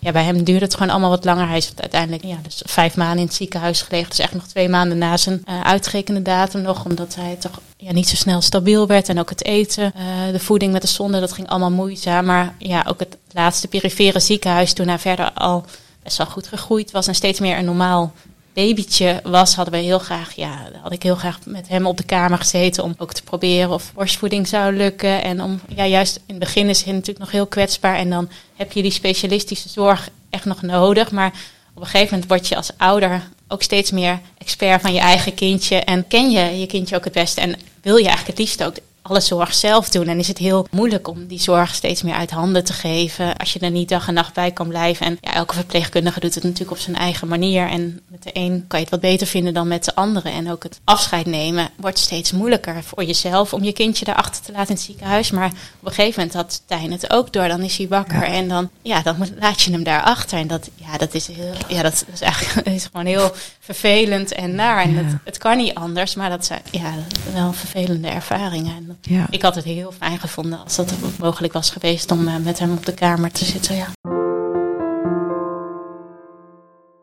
Speaker 4: ja, bij hem duurde het gewoon allemaal wat langer. Hij is uiteindelijk ja, dus vijf maanden in het ziekenhuis gelegen. Dus echt nog twee maanden na zijn uh, uitgerekende datum nog. Omdat hij toch ja, niet zo snel stabiel werd. En ook het eten, uh, de voeding met de zonde, dat ging allemaal moeizaam. Maar ja, ook het laatste perifere ziekenhuis toen hij verder al best wel goed gegroeid was. En steeds meer een normaal babytje was, hadden we heel graag, ja, had ik heel graag met hem op de kamer gezeten om ook te proberen of borstvoeding zou lukken. En om, ja, juist in het begin is hij natuurlijk nog heel kwetsbaar en dan heb je die specialistische zorg echt nog nodig. Maar op een gegeven moment word je als ouder ook steeds meer expert van je eigen kindje en ken je je kindje ook het beste en wil je eigenlijk het liefst ook alle zorg zelf doen. En is het heel moeilijk om die zorg steeds meer uit handen te geven. Als je er niet dag en nacht bij kan blijven. En ja, elke verpleegkundige doet het natuurlijk op zijn eigen manier. En met de een kan je het wat beter vinden dan met de andere. En ook het afscheid nemen wordt steeds moeilijker voor jezelf om je kindje daarachter te laten in het ziekenhuis. Maar op een gegeven moment had Tijn het ook door. Dan is hij wakker ja. en dan, ja, dan laat je hem daarachter. En dat, ja, dat is heel, ja, dat is eigenlijk dat <laughs> is gewoon heel vervelend en naar. En ja. het, het, kan niet anders, maar dat zijn ja, wel vervelende ervaringen. En ja. Ik had het heel fijn gevonden als dat mogelijk was geweest om uh, met hem op de kamer te zitten. Ja.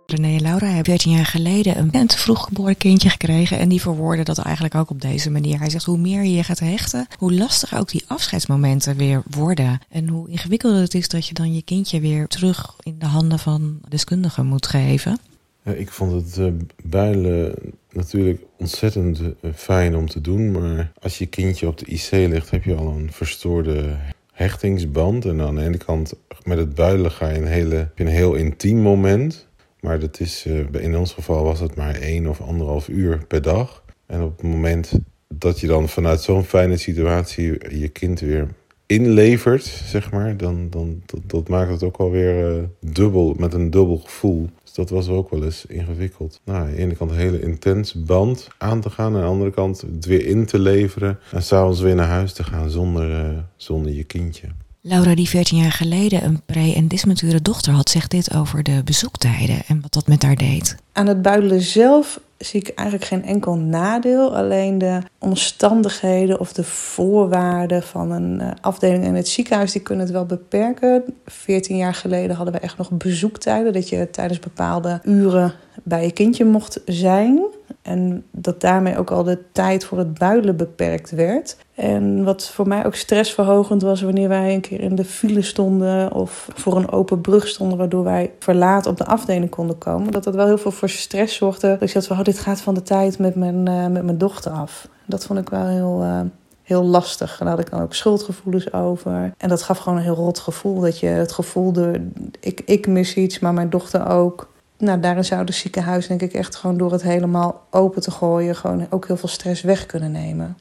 Speaker 2: René en Laura hebben 14 jaar geleden een, een te vroeg geboren kindje gekregen. En die verwoordde dat eigenlijk ook op deze manier. Hij zegt, hoe meer je je gaat hechten, hoe lastiger ook die afscheidsmomenten weer worden. En hoe ingewikkelder het is dat je dan je kindje weer terug in de handen van deskundigen moet geven.
Speaker 5: Ja, ik vond het uh, builen natuurlijk ontzettend uh, fijn om te doen. Maar als je kindje op de IC ligt, heb je al een verstoorde hechtingsband. En aan de ene kant met het builen ga je een, hele, een heel intiem moment. Maar dat is, in ons geval was het maar één of anderhalf uur per dag. En op het moment dat je dan vanuit zo'n fijne situatie je kind weer inlevert, zeg maar, dan, dan dat, dat maakt het ook alweer uh, dubbel, met een dubbel gevoel. Dat was ook wel eens ingewikkeld. Nou, aan de ene kant een hele intens band aan te gaan, aan de andere kant het weer in te leveren en s'avonds weer naar huis te gaan zonder, uh, zonder je kindje.
Speaker 2: Laura, die 14 jaar geleden een pre- en dismature dochter had, zegt dit over de bezoektijden en wat dat met haar deed.
Speaker 6: Aan het buidelen zelf zie ik eigenlijk geen enkel nadeel. Alleen de omstandigheden of de voorwaarden van een uh, afdeling in het ziekenhuis die kunnen het wel beperken. 14 jaar geleden hadden we echt nog bezoektijden, dat je tijdens bepaalde uren bij je kindje mocht zijn. En dat daarmee ook al de tijd voor het builen beperkt werd. En wat voor mij ook stressverhogend was wanneer wij een keer in de file stonden of voor een open brug stonden, waardoor wij verlaat op de afdeling konden komen. Dat dat wel heel veel voor stress zorgde. Dat ik dacht oh, dit gaat van de tijd met mijn, uh, met mijn dochter af. Dat vond ik wel heel, uh, heel lastig. Daar had ik dan ook schuldgevoelens over. En dat gaf gewoon een heel rot gevoel. Dat je het gevoel, door, ik, ik mis iets, maar mijn dochter ook nou, daarin zou het ziekenhuis denk ik echt gewoon door het helemaal open te gooien... gewoon ook heel veel stress weg kunnen nemen.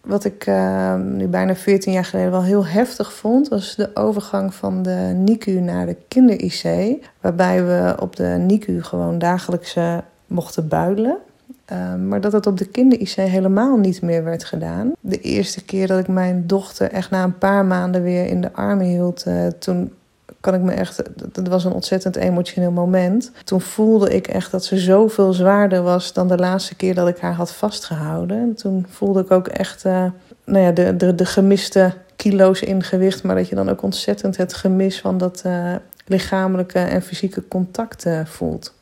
Speaker 6: Wat ik uh, nu bijna 14 jaar geleden wel heel heftig vond... was de overgang van de NICU naar de kinder-IC. Waarbij we op de NICU gewoon dagelijks uh, mochten builen. Uh, maar dat het op de kinder-IC helemaal niet meer werd gedaan. De eerste keer dat ik mijn dochter echt na een paar maanden weer in de armen hield... toen kan ik me echt. Dat was een ontzettend emotioneel moment. Toen voelde ik echt dat ze zoveel zwaarder was dan de laatste keer dat ik haar had vastgehouden. En toen voelde ik ook echt uh, nou ja, de, de, de gemiste kilo's in gewicht. Maar dat je dan ook ontzettend het gemis van dat uh, lichamelijke en fysieke contact uh, voelt.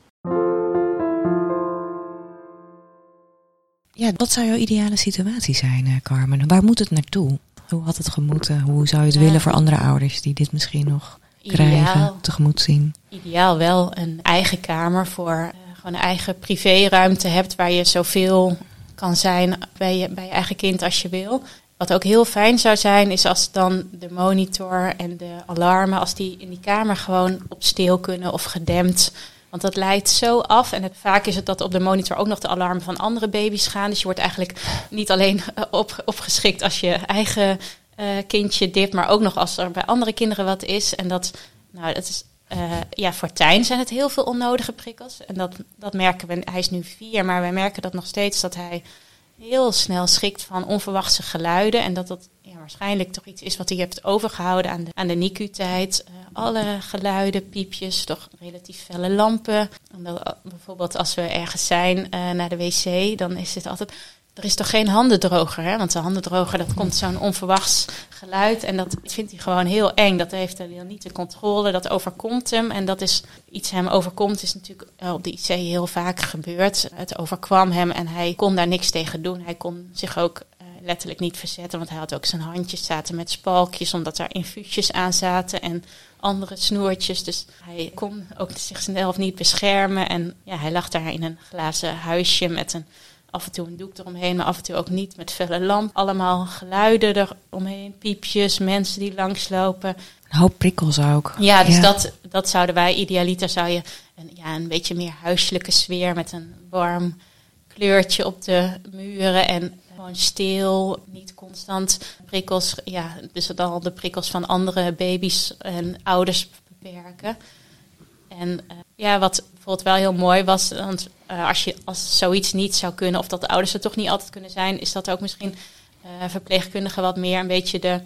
Speaker 2: Ja, wat zou jouw ideale situatie zijn, Carmen? Waar moet het naartoe? Hoe had het gemoeten? Hoe zou je het willen voor andere ouders die dit misschien nog krijgen, tegemoet zien?
Speaker 4: Ideaal wel een eigen kamer voor uh, gewoon een eigen privéruimte hebt waar je zoveel kan zijn bij je, bij je eigen kind als je wil. Wat ook heel fijn zou zijn, is als dan de monitor en de alarmen, als die in die kamer gewoon op stil kunnen of gedempt. Want dat leidt zo af. En het, vaak is het dat op de monitor ook nog de alarmen van andere baby's gaan. Dus je wordt eigenlijk niet alleen <laughs> op, opgeschikt als je eigen kindje dipt, maar ook nog als er bij andere kinderen wat is. En dat, nou, dat is, uh, ja, voor Tijn zijn het heel veel onnodige prikkels. En dat, dat merken we. Hij is nu vier, maar wij merken dat nog steeds dat hij heel snel schikt van onverwachte geluiden. En dat dat ja, waarschijnlijk toch iets is wat hij heeft overgehouden aan de, aan de NICU-tijd. Uh, alle geluiden, piepjes, toch relatief felle lampen. Omdat, bijvoorbeeld als we ergens zijn naar de wc, dan is het altijd er is toch geen handendroger, hè? Want de handendroger, dat komt zo'n onverwachts geluid. En dat vindt hij gewoon heel eng. Dat heeft hij niet de controle, dat overkomt hem. En dat is iets hem overkomt, is natuurlijk op de IC heel vaak gebeurd. Het overkwam hem en hij kon daar niks tegen doen. Hij kon zich ook uh, letterlijk niet verzetten, want hij had ook zijn handjes zaten met spalkjes, omdat er infuusjes aan zaten en andere snoertjes. Dus hij kon ook zichzelf niet beschermen. En ja, hij lag daar in een glazen huisje met een af en toe een doek eromheen, maar af en toe ook niet met felle lamp. Allemaal geluiden eromheen, piepjes, mensen die langslopen.
Speaker 2: Een hoop prikkels ook.
Speaker 4: Ja, dus ja. Dat, dat zouden wij idealiter zou je een, ja, een beetje meer huiselijke sfeer met een warm kleurtje op de muren en gewoon stil, niet constant prikkels. Ja, dus dan al de prikkels van andere baby's en ouders beperken. En uh, ja, wat bijvoorbeeld wel heel mooi was, want uh, als je als zoiets niet zou kunnen, of dat de ouders er toch niet altijd kunnen zijn, is dat ook misschien uh, verpleegkundigen wat meer een beetje de,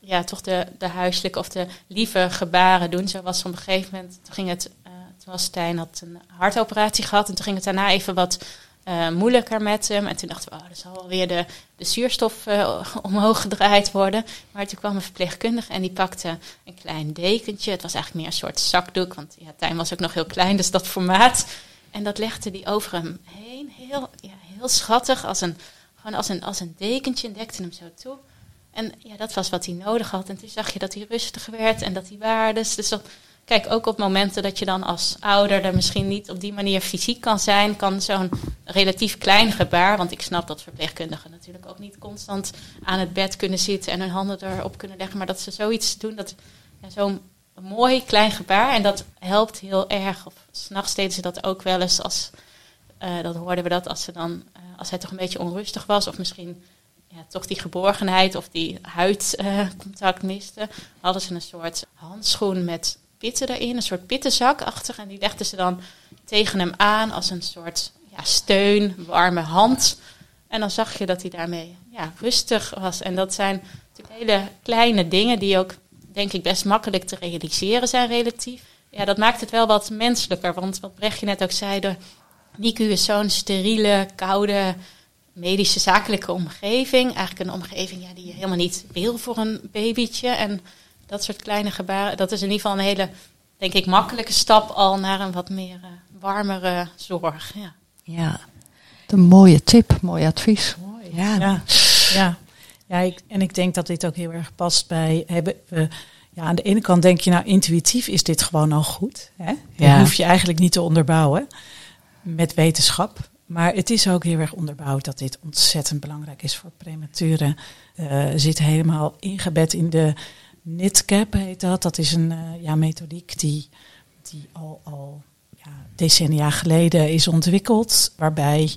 Speaker 4: ja, toch de, de huiselijke of de lieve gebaren doen. Zo was op een gegeven moment, toen ging het, uh, toen was Stijn had een hartoperatie gehad en toen ging het daarna even wat uh, moeilijker met hem. En toen dachten we, oh, er zal weer de, de zuurstof uh, <laughs> omhoog gedraaid worden. Maar toen kwam een verpleegkundige en die pakte een klein dekentje. Het was eigenlijk meer een soort zakdoek, want ja, Tijn was ook nog heel klein, dus dat formaat. En dat legde die over hem heen, heel, ja, heel schattig, als een, gewoon als een, als een dekentje en dekte hem zo toe. En ja, dat was wat hij nodig had. En toen zag je dat hij rustig werd en dat hij waardes. Dus dat, kijk, ook op momenten dat je dan als ouder er misschien niet op die manier fysiek kan zijn, kan zo'n relatief klein gebaar, want ik snap dat verpleegkundigen natuurlijk ook niet constant aan het bed kunnen zitten en hun handen erop kunnen leggen, maar dat ze zoiets doen, dat ja, zo'n mooi klein gebaar. En dat helpt heel erg. Of s'nachts deden ze dat ook wel eens. Als, uh, dat hoorden we dat als, ze dan, uh, als hij toch een beetje onrustig was. Of misschien ja, toch die geborgenheid of die huidcontact miste. Hadden ze een soort handschoen met pitten erin. Een soort pittenzakachtig. En die legden ze dan tegen hem aan als een soort ja, steun, warme hand. En dan zag je dat hij daarmee ja, rustig was. En dat zijn natuurlijk hele kleine dingen die ook, denk ik, best makkelijk te realiseren zijn relatief. Ja, dat maakt het wel wat menselijker. Want wat Brechtje net ook zei, de NICU is zo'n steriele, koude, medische zakelijke omgeving. Eigenlijk een omgeving ja, die je helemaal niet wil voor een babytje. En dat soort kleine gebaren, dat is in ieder geval een hele, denk ik, makkelijke stap al naar een wat meer uh, warmere zorg. Ja.
Speaker 2: ja.
Speaker 1: Een mooie tip, mooi advies.
Speaker 3: Mooi. Ja. ja. ja. ja ik, en ik denk dat dit ook heel erg past bij. Hebben we, ja, aan de ene kant denk je, nou, intuïtief is dit gewoon al goed. Hè? Ja. Dat hoef je eigenlijk niet te onderbouwen met wetenschap. Maar het is ook heel erg onderbouwd dat dit ontzettend belangrijk is voor prematuren. Uh, zit helemaal ingebed in de NITCAP, heet dat. Dat is een uh, ja, methodiek die, die al, al ja, decennia geleden is ontwikkeld. Waarbij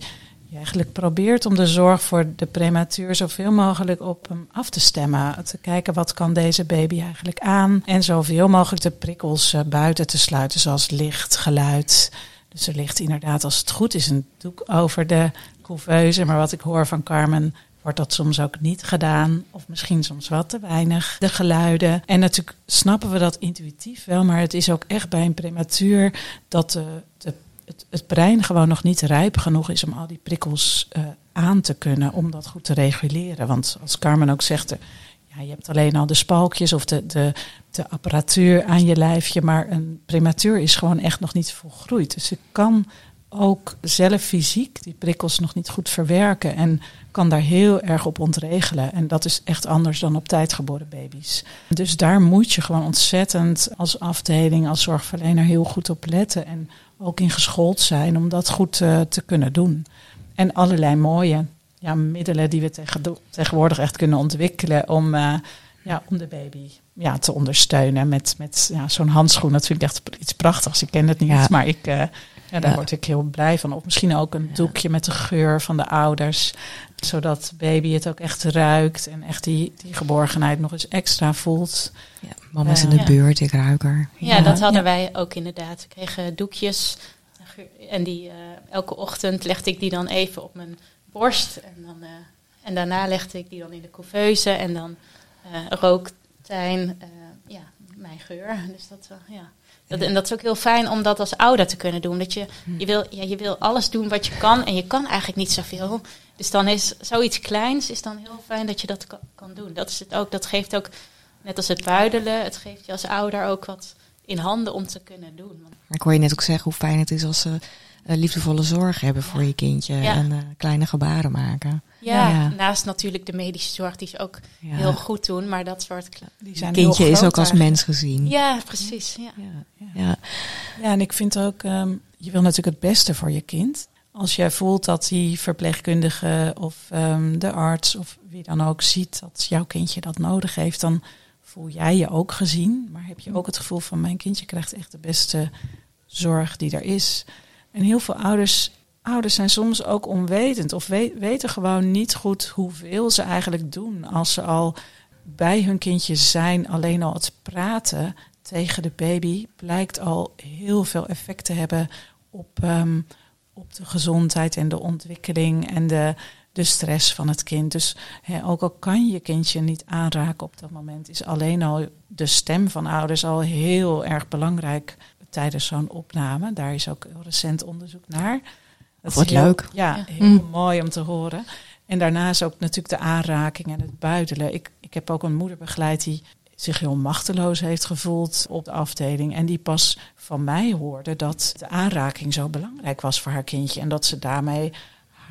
Speaker 3: je eigenlijk probeert om de zorg voor de prematuur zoveel mogelijk op hem af te stemmen. Te kijken wat kan deze baby eigenlijk aan. En zoveel mogelijk de prikkels uh, buiten te sluiten, zoals licht, geluid. Dus er ligt inderdaad, als het goed is, een doek over de couveuse. Maar wat ik hoor van Carmen, wordt dat soms ook niet gedaan. Of misschien soms wat te weinig. De geluiden. En natuurlijk snappen we dat intuïtief wel. Maar het is ook echt bij een prematuur dat de, de, het, brein gewoon nog niet rijp genoeg is om al die prikkels uh, aan te kunnen. Om dat goed te reguleren. Want als Carmen ook zegt. Ja, je hebt alleen al de spalkjes of de, de, de apparatuur aan je lijfje. Maar een prematuur is gewoon echt nog niet volgroeid. Dus je kan ook zelf fysiek die prikkels nog niet goed verwerken. En kan daar heel erg op ontregelen. En dat is echt anders dan op tijd geboren baby's. Dus daar moet je gewoon ontzettend als afdeling, als zorgverlener heel goed op letten. En ook in geschoold zijn om dat goed uh, te kunnen doen. En allerlei mooie ja, middelen die we tegen, tegenwoordig echt kunnen ontwikkelen om, uh, ja, om de baby ja, te ondersteunen. Met, met ja, zo'n handschoen. Dat vind ik echt iets prachtigs. Ik ken het niet, ja. maar ik, uh, ja, daar word ik heel blij van. Of misschien ook een doekje met de geur van de ouders. Zodat baby het ook echt ruikt en echt die, die geborgenheid nog eens extra voelt.
Speaker 2: Ja, mama is in de buurt, ik ruik er.
Speaker 4: Ja, dat hadden wij ook inderdaad. We kregen doekjes. En die, uh, elke ochtend legde ik die dan even op mijn borst. En, dan, uh, en daarna legde ik die dan in de couveuse. En dan uh, rook Tijn, ja, mijn geur. Dus dat, ja. Dat, en dat is ook heel fijn om dat als ouder te kunnen doen. Dat je, je, wil, ja, je wil alles doen wat je kan en je kan eigenlijk niet zoveel. Dus dan is zoiets kleins is dan heel fijn dat je dat kan, kan doen. Dat, is het ook, dat geeft ook, net als het buidelen, het geeft je als ouder ook wat in handen om te kunnen doen.
Speaker 2: Ik hoor je net ook zeggen hoe fijn het is als ze uh, liefdevolle zorg hebben voor je kindje ja. en uh, kleine gebaren maken.
Speaker 4: Ja, ja, naast natuurlijk de medische zorg die ze ook ja. heel goed doen, maar dat soort
Speaker 2: die zijn kindje is ook als mens gezien.
Speaker 4: Ja, precies. Ja,
Speaker 3: ja, ja. ja en ik vind ook, um, je wil natuurlijk het beste voor je kind. Als jij voelt dat die verpleegkundige of um, de arts of wie dan ook ziet dat jouw kindje dat nodig heeft, dan voel jij je ook gezien. Maar heb je ook het gevoel van mijn kindje krijgt echt de beste zorg die er is. En heel veel ouders ouders zijn soms ook onwetend of we, weten gewoon niet goed hoeveel ze eigenlijk doen als ze al bij hun kindje zijn. Alleen al het praten tegen de baby blijkt al heel veel effect te hebben op, um, op de gezondheid en de ontwikkeling en de, de stress van het kind. Dus he, ook al kan je kindje niet aanraken op dat moment, is alleen al de stem van ouders al heel erg belangrijk tijdens zo'n opname. Daar is ook recent onderzoek naar.
Speaker 2: Dat wordt leuk.
Speaker 3: Ja, heel mm. mooi om te horen. En daarnaast ook natuurlijk de aanraking en het buidelen. Ik, ik heb ook een moeder begeleid die zich heel machteloos heeft gevoeld op de afdeling. En die pas van mij hoorde dat de aanraking zo belangrijk was voor haar kindje. En dat ze daarmee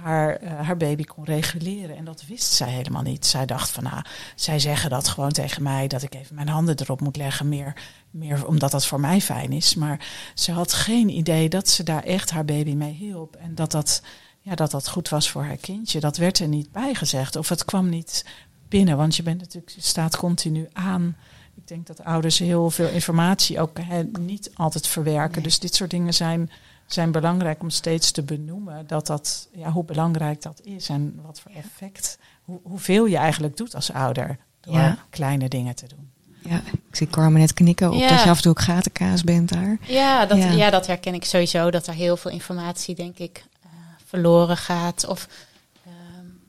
Speaker 3: haar, uh, haar baby kon reguleren. En dat wist zij helemaal niet. Zij dacht van, nou, zij zeggen dat gewoon tegen mij, dat ik even mijn handen erop moet leggen, meer, meer omdat dat voor mij fijn is. Maar ze had geen idee dat ze daar echt haar baby mee hielp. En dat dat, ja, dat dat goed was voor haar kindje. Dat werd er niet bij gezegd. Of het kwam niet binnen, want je bent natuurlijk, je staat continu aan Ik denk dat ouders heel veel informatie ook niet altijd verwerken. Dus dit soort dingen zijn, zijn belangrijk om steeds te benoemen. Dat dat, ja, hoe belangrijk dat is en wat voor effect, hoe, hoeveel je eigenlijk doet als ouder. Door
Speaker 2: Ja.
Speaker 3: kleine dingen te doen.
Speaker 2: Ja, ik zie Carmen net knikken op
Speaker 4: Ja.
Speaker 2: dat je af en toe ook gatenkaas bent daar.
Speaker 4: Ja dat,
Speaker 2: Ja.
Speaker 4: ja. dat herken ik sowieso. Dat er heel veel informatie, denk ik, eh, verloren gaat. Of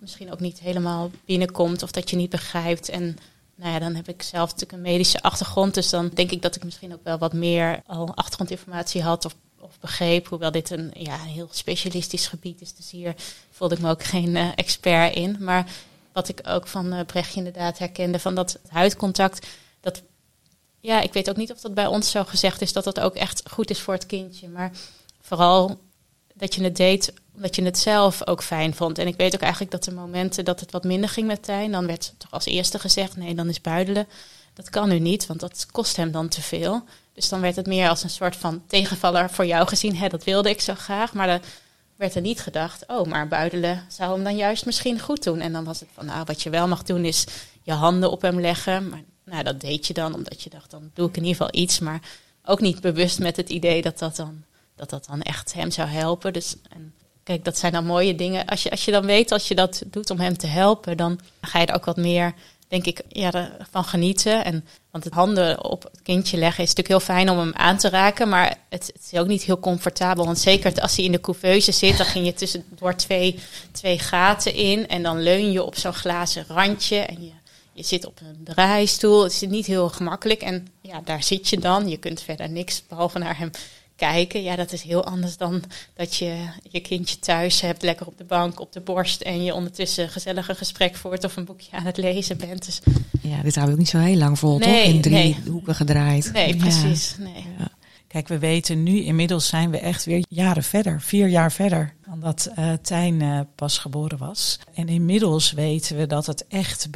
Speaker 4: misschien ook niet helemaal binnenkomt. Of dat je niet begrijpt. En nou ja, dan heb ik zelf natuurlijk een medische achtergrond. Dus dan denk ik dat ik misschien ook wel wat meer al achtergrondinformatie had. Of, of begreep. Hoewel dit een ja, heel specialistisch gebied is. Dus hier voelde ik me ook geen eh, expert in. Maar wat ik ook van eh Brechtje inderdaad herkende. Van dat huidcontact. Dat ja, ik weet ook niet of dat bij ons zo gezegd is dat dat ook echt goed is voor het kindje. Maar vooral dat je het deed omdat je het zelf ook fijn vond. En ik weet ook eigenlijk dat er momenten dat het wat minder ging met Tijn, dan werd toch als eerste gezegd: nee, dan is buidelen. Dat kan nu niet, want dat kost hem dan te veel. Dus dan werd het meer als een soort van tegenvaller voor jou gezien. Hè, dat wilde ik zo graag. Maar dan werd er niet gedacht: oh, maar buidelen zou hem dan juist misschien goed doen. En dan was het van: nou, wat je wel mag doen is je handen op hem leggen. Maar nou, dat deed je dan, omdat je dacht: dan doe ik in ieder geval iets. Maar ook niet bewust met het idee dat dat dan, dat dat dan echt hem zou helpen. Dus en kijk, dat zijn dan mooie dingen. Als je, als je dan weet, als je dat doet om hem te helpen, dan ga je er ook wat meer, denk ik, ja, van genieten. En, want het handen op het kindje leggen is natuurlijk heel fijn om hem aan te raken, maar het, is ook niet heel comfortabel. Want zeker als hij in de couveuse zit, dan ging je tussen door twee, twee gaten in en dan leun je op zo'n glazen randje en je, je zit op een draaistoel. Het is niet heel gemakkelijk en ja, daar zit je dan. Je kunt verder niks behalve naar hem kijken. Ja, dat is heel anders dan dat je je kindje thuis hebt, lekker op de bank, op de borst en je ondertussen gezellig een gesprek voert of een boekje aan het lezen bent. Dus
Speaker 2: Ja, dit hou ik niet zo heel lang vol,
Speaker 4: Nee,
Speaker 2: toch? In drie
Speaker 4: nee.
Speaker 2: hoeken gedraaid.
Speaker 4: nee,
Speaker 2: Ja.
Speaker 4: precies. Nee.
Speaker 3: Kijk, we weten nu, inmiddels zijn we echt weer jaren verder, vier jaar verder, dan dat eh, Tijn eh, pas geboren was. En inmiddels weten we dat het echt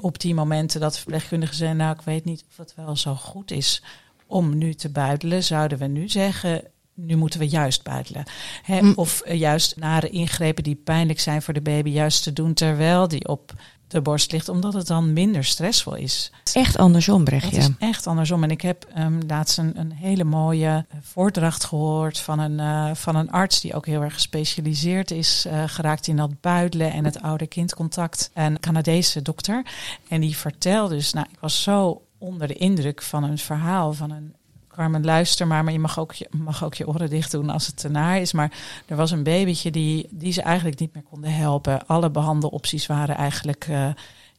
Speaker 3: op die momenten dat de verpleegkundigen zeggen, nou, ik weet niet of het wel zo goed is om nu te buidelen, zouden we nu zeggen, nu moeten we juist buidelen. Hè,
Speaker 2: Mm.
Speaker 3: Of eh, juist nare ingrepen die pijnlijk zijn voor de baby, juist te doen terwijl die op de borst ligt, omdat het dan minder stressvol is.
Speaker 2: Het echt andersom, Brechtje.
Speaker 3: is echt andersom. En ik heb ehm, laatst een, een hele mooie eh, voordracht gehoord van een, eh, van een arts die ook heel erg gespecialiseerd is geraakt in dat buidelen en het ouder-kindcontact. Een Canadese dokter. En die vertelde dus, nou, ik was zo onder de indruk van een verhaal van een. Carmen, luister maar, maar je mag ook je, mag ook je oren dicht doen als het te naar is. Maar er was een babytje die, die ze eigenlijk niet meer konden helpen. Alle behandelopties waren eigenlijk eh,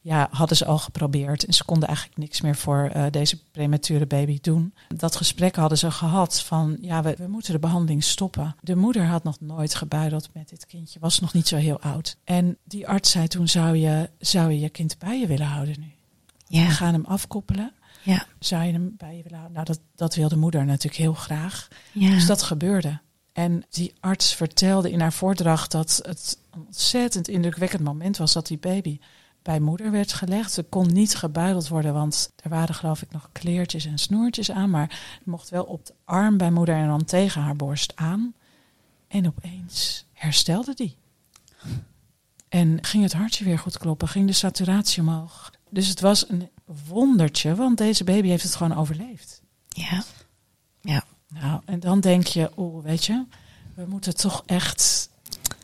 Speaker 3: ja, hadden ze al geprobeerd. En ze konden eigenlijk niks meer voor eh, deze premature baby doen. Dat gesprek hadden ze gehad van, ja, we, we moeten de behandeling stoppen. De moeder had nog nooit gebuideld met dit kindje, was nog niet zo heel oud. En die arts zei toen, zou je zou je, je kind bij je willen houden nu? We
Speaker 2: Ja,
Speaker 3: gaan hem afkoppelen.
Speaker 2: Ja,
Speaker 3: Zou je hem bij je willen houden? Nou, dat, dat wil de moeder natuurlijk heel graag.
Speaker 2: ja.
Speaker 3: Dus dat gebeurde. En die arts vertelde in haar voordracht dat het een ontzettend indrukwekkend moment was dat die baby bij moeder werd gelegd. Ze kon niet gebuideld worden, want er waren geloof ik nog kleertjes en snoertjes aan. Maar het mocht wel op de arm bij moeder en dan tegen haar borst aan. En opeens herstelde die. En ging het hartje weer goed kloppen, ging de saturatie omhoog. Dus het was een wondertje, want deze baby heeft het gewoon overleefd.
Speaker 2: ja. ja.
Speaker 3: Nou, en dan denk je, oh, weet je, we moeten toch echt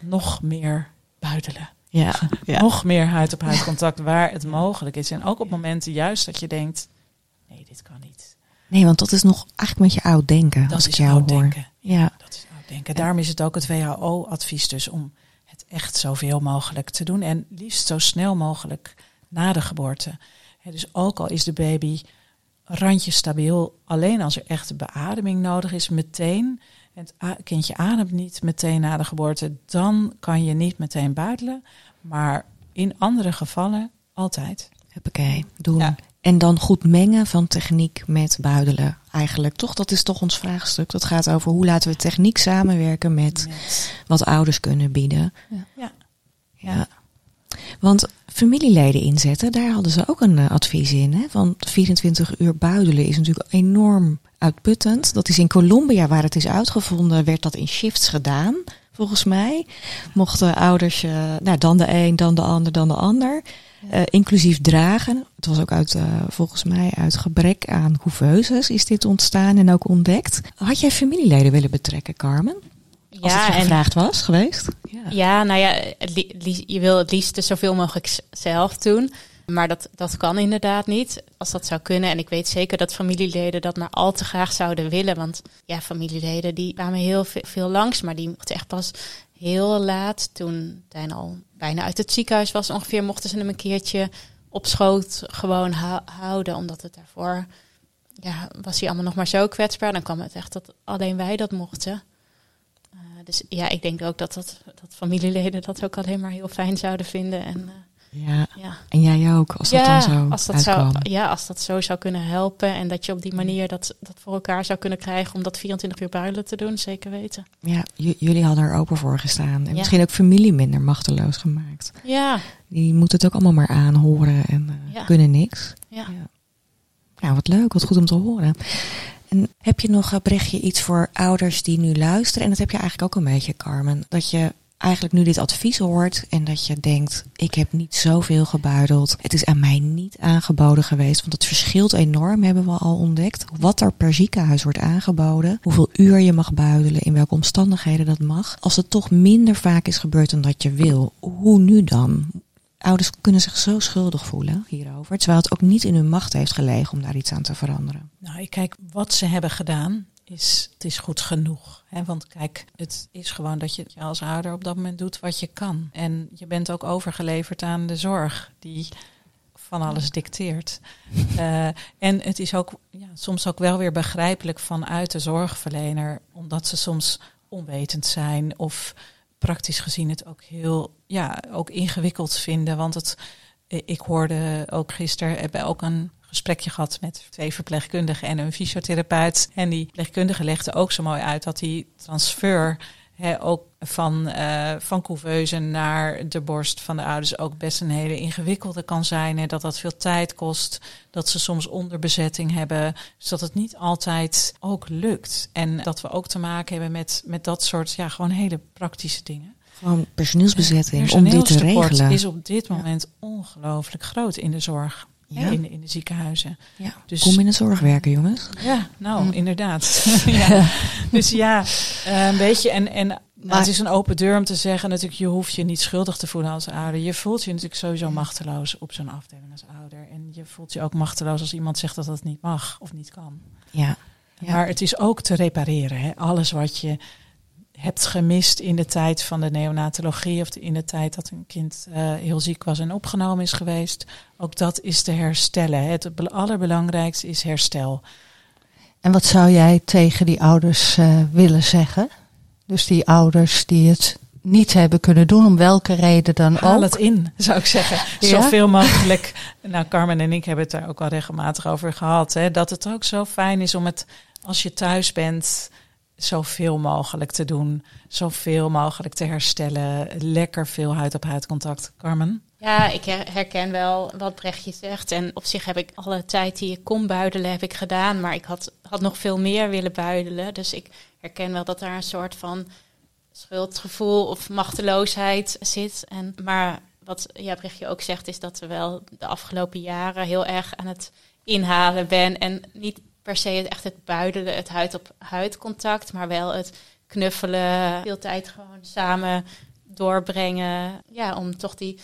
Speaker 3: nog meer buidelen.
Speaker 2: Ja, ja.
Speaker 3: Nog meer huid op huid contact waar het mogelijk is. En ook op momenten juist dat je denkt, nee, dit kan niet.
Speaker 2: Nee, want dat is nog eigenlijk met je oud denken.
Speaker 3: Dat
Speaker 2: als
Speaker 3: is
Speaker 2: ik jou
Speaker 3: oud
Speaker 2: hoor.
Speaker 3: denken.
Speaker 2: Ja,
Speaker 3: Dat is oud denken. Daarom is het ook het WHO-advies dus om het echt zoveel mogelijk te doen. En liefst zo snel mogelijk na de geboorte. Dus ook al is de baby randje stabiel, alleen als er echt beademing nodig is, meteen. Het kindje ademt niet meteen na de geboorte, dan kan je niet meteen buidelen. Maar in andere gevallen altijd.
Speaker 2: huppakee, doen.
Speaker 3: Ja.
Speaker 2: En dan goed mengen van techniek met buidelen. Eigenlijk toch, dat is toch ons vraagstuk. Dat gaat over hoe laten we techniek samenwerken met
Speaker 3: Met-
Speaker 2: wat ouders kunnen bieden.
Speaker 3: Ja.
Speaker 2: Ja. Want familieleden inzetten, daar hadden ze ook een eh, advies in. Hè? Van 24 uur buidelen is natuurlijk enorm uitputtend. Dat is in Colombia, waar het is uitgevonden, werd dat in shifts gedaan. Volgens mij mochten ouders, eh, nou dan de een, dan de ander, dan de ander. Uh, inclusief dragen. Het was ook uit, uh, volgens mij uit gebrek aan couveuses is dit ontstaan en ook ontdekt. Had jij familieleden willen betrekken, Carmen? Als het gevraagd was geweest?
Speaker 4: Ja. ja, nou ja, je wil het liefst zoveel mogelijk zelf doen. Maar dat, dat kan inderdaad niet. Als dat zou kunnen. En ik weet zeker dat familieleden dat maar al te graag zouden willen. Want ja, familieleden die kwamen heel veel langs. Maar die mochten echt pas heel laat, toen Tijn al bijna uit het ziekenhuis was ongeveer, mochten ze hem een keertje op schoot gewoon houden. Omdat het daarvoor, ja, was hij allemaal nog maar zo kwetsbaar. Dan kwam het echt dat alleen wij dat mochten. Uh, dus ja, ik denk ook dat, dat, dat familieleden dat ook alleen maar heel fijn zouden vinden. En, uh,
Speaker 2: ja. ja. en jij ook, als dat dan zo
Speaker 4: als dat zou, Ja, als dat zo zou kunnen helpen en dat je op die manier dat, dat voor elkaar zou kunnen krijgen om dat 24 uur builen te doen, zeker weten.
Speaker 2: Ja, jullie hadden er open voor gestaan en misschien ook familie minder machteloos gemaakt.
Speaker 4: Ja.
Speaker 2: Die moeten het ook allemaal maar aanhoren en uh, kunnen niks. Ja. ja. Nou, wat leuk, wat goed om te horen. En heb je nog, bericht je iets voor ouders die nu luisteren? En dat heb je eigenlijk ook een beetje, Carmen. Dat je eigenlijk nu dit advies hoort en dat je denkt, ik heb niet zoveel gebuideld. Het is aan mij niet aangeboden geweest, want het verschilt enorm, hebben we al ontdekt. Wat er per ziekenhuis wordt aangeboden, hoeveel uur je mag buidelen, in welke omstandigheden dat mag. Als het toch minder vaak is gebeurd dan dat je wil, hoe nu dan? Ouders kunnen zich zo schuldig voelen hierover, terwijl het ook niet in hun macht heeft gelegen om daar iets aan te veranderen.
Speaker 3: Nou, ik kijk wat ze hebben gedaan is, het is goed genoeg. Hè? Want kijk, het is gewoon dat je als ouder op dat moment doet wat je kan. En je bent ook overgeleverd aan de zorg die van alles dicteert. Uh, <laughs> en het is ook ja, soms ook wel weer begrijpelijk vanuit de zorgverlener, omdat ze soms onwetend zijn of praktisch gezien het ook heel ja, ook ingewikkeld vinden. Want het, ik hoorde ook gisteren, hebben ook een gesprekje gehad met twee verpleegkundigen en een fysiotherapeut. En die verpleegkundige legde ook zo mooi uit dat die transfer ook van, uh, van couveuse naar de borst van de ouders ook best een hele ingewikkelde kan zijn. En dat dat veel tijd kost. Dat ze soms onderbezetting hebben. Dus dat het niet altijd ook lukt. En dat we ook te maken hebben met, met dat soort ja, gewoon hele praktische dingen.
Speaker 2: Gewoon personeelsbezetting om dit te regelen.
Speaker 3: is op dit moment ongelooflijk groot in de zorg ja. in, in de ziekenhuizen.
Speaker 2: Ja. Dus, Kom in de zorg werken, jongens.
Speaker 3: Ja, nou, mm. inderdaad. <laughs> ja. Dus ja, uh, een beetje. En, en maar, het is een open deur om te zeggen, natuurlijk, je hoeft je niet schuldig te voelen als ouder. Je voelt je natuurlijk sowieso machteloos op zo'n afdeling als ouder. En je voelt je ook machteloos als iemand zegt dat dat niet mag of niet kan.
Speaker 2: Ja.
Speaker 3: ja. Maar het is ook te repareren. Hè? Alles wat je hebt gemist in de tijd van de neonatologie of in de tijd dat een kind uh, heel ziek was en opgenomen is geweest. Ook dat is te herstellen. Het allerbelangrijkste is herstel.
Speaker 1: En wat zou jij tegen die ouders uh, willen zeggen? Dus die ouders die het niet hebben kunnen doen, om welke reden dan
Speaker 3: Haal
Speaker 1: ook.
Speaker 3: het in, zou ik zeggen. ja? Zoveel mogelijk. Nou, Carmen en ik hebben het daar ook al regelmatig over gehad. Hè, dat het ook zo fijn is om het, als je thuis bent, zoveel mogelijk te doen. Zoveel mogelijk te herstellen. Lekker veel huid-op-huid contact. Carmen?
Speaker 4: Ja, ik herken wel wat Brechtje zegt. En op zich heb ik alle tijd die ik kon buidelen, heb ik gedaan. Maar ik had, had nog veel meer willen buidelen. Dus ik herken wel dat daar een soort van schuldgevoel of machteloosheid zit. En, maar wat ja, Brechtje ook zegt, is dat we wel de afgelopen jaren heel erg aan het inhalen ben. En niet per se het, echt het buidelen, het huid-op-huid contact, maar wel het knuffelen, veel tijd gewoon samen doorbrengen. Ja, om toch die,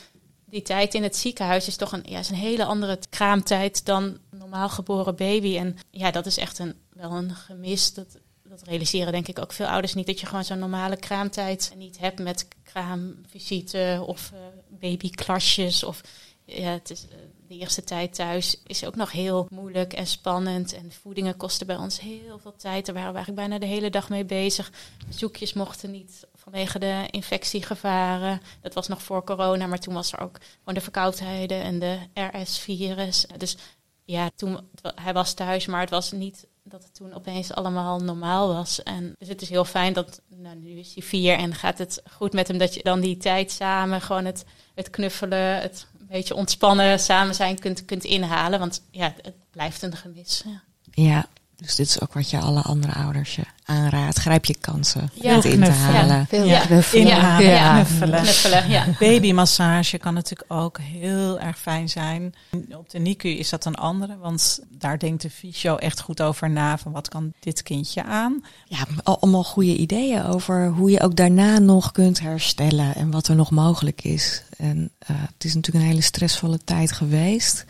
Speaker 4: die tijd in het ziekenhuis is toch een, ja, is een hele andere kraamtijd dan normaal geboren baby. En ja, dat is echt een, wel een gemis. Dat, dat realiseren denk ik ook veel ouders niet. Dat je gewoon zo'n normale kraamtijd niet hebt met kraamvisite of uh, babyklasjes. Of ja, het is, eh, de eerste tijd thuis is ook nog heel moeilijk en spannend. En voedingen kosten bij ons heel veel tijd. Daar waren we eigenlijk bijna de hele dag mee bezig. Bezoekjes mochten niet vanwege de infectiegevaren. Dat was nog voor corona, maar toen was er ook gewoon de verkoudheden en de RS-virus. Dus ja, toen, hij was thuis, maar het was niet dat het toen opeens allemaal normaal was. En dus het is heel fijn dat, nou, nu is hij vier en gaat het goed met hem, dat je dan die tijd samen gewoon het, het knuffelen, het beetje ontspannen samen zijn kunt, kunt inhalen. Want ja, het blijft een gemis. Ja.
Speaker 2: ja. Dus dit is ook wat je alle andere ouders je aanraadt. Grijp je kansen
Speaker 4: Ja.
Speaker 2: het in te halen.
Speaker 1: Veel
Speaker 4: Ja.
Speaker 1: knuffelen.
Speaker 3: Inhalen,
Speaker 1: Ja.
Speaker 3: knuffelen.
Speaker 4: Knuffelen, ja.
Speaker 3: Babymassage kan natuurlijk ook heel erg fijn zijn. Op de NICU is dat een andere, want daar denkt de fysio echt goed over na van wat kan dit kindje aan.
Speaker 2: Ja, al- allemaal goede ideeën over hoe je ook daarna nog kunt herstellen en wat er nog mogelijk is. En eh, het is natuurlijk een hele stressvolle tijd geweest,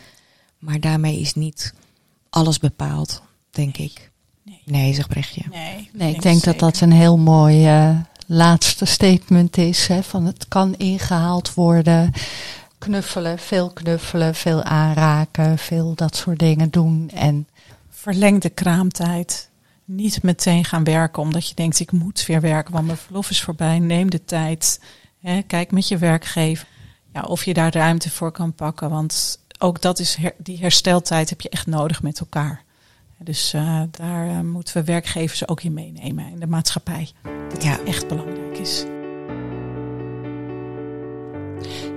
Speaker 2: maar daarmee is niet alles bepaald, denk ik.
Speaker 3: Nee.
Speaker 2: Nee, zegt Brechtje.
Speaker 3: Nee,
Speaker 1: Nee, ik denk dat dat een heel mooi eh, laatste statement is. Hè, van het kan ingehaald worden. Knuffelen, veel knuffelen, veel aanraken, veel dat soort dingen doen. En
Speaker 3: Verleng de kraamtijd. Niet meteen gaan werken omdat je denkt ik moet weer werken, want mijn verlof is voorbij. Neem de tijd. Hè, kijk met je werkgever ja, of je daar ruimte voor kan pakken. Want ook dat is her- die hersteltijd heb je echt nodig met elkaar. Dus eh, daar eh, moeten we werkgevers ook in meenemen in de maatschappij. Dat
Speaker 2: Ja.
Speaker 3: echt belangrijk is.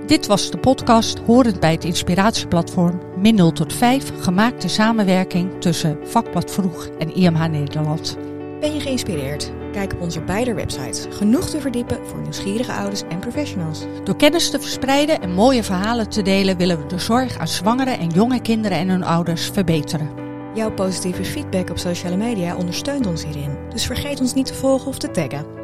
Speaker 1: Dit was de podcast horend bij het inspiratieplatform Min 0 tot 5, gemaakte samenwerking tussen Vakblad Vroeg en IMH Nederland.
Speaker 2: Ben je geïnspireerd? Kijk op onze beide websites. Genoeg te verdiepen voor nieuwsgierige ouders en professionals.
Speaker 1: Door kennis te verspreiden en mooie verhalen te delen, willen we de zorg aan zwangere en jonge kinderen en hun ouders verbeteren.
Speaker 2: Jouw positieve feedback op sociale media ondersteunt ons hierin. Dus vergeet ons niet te volgen of te taggen.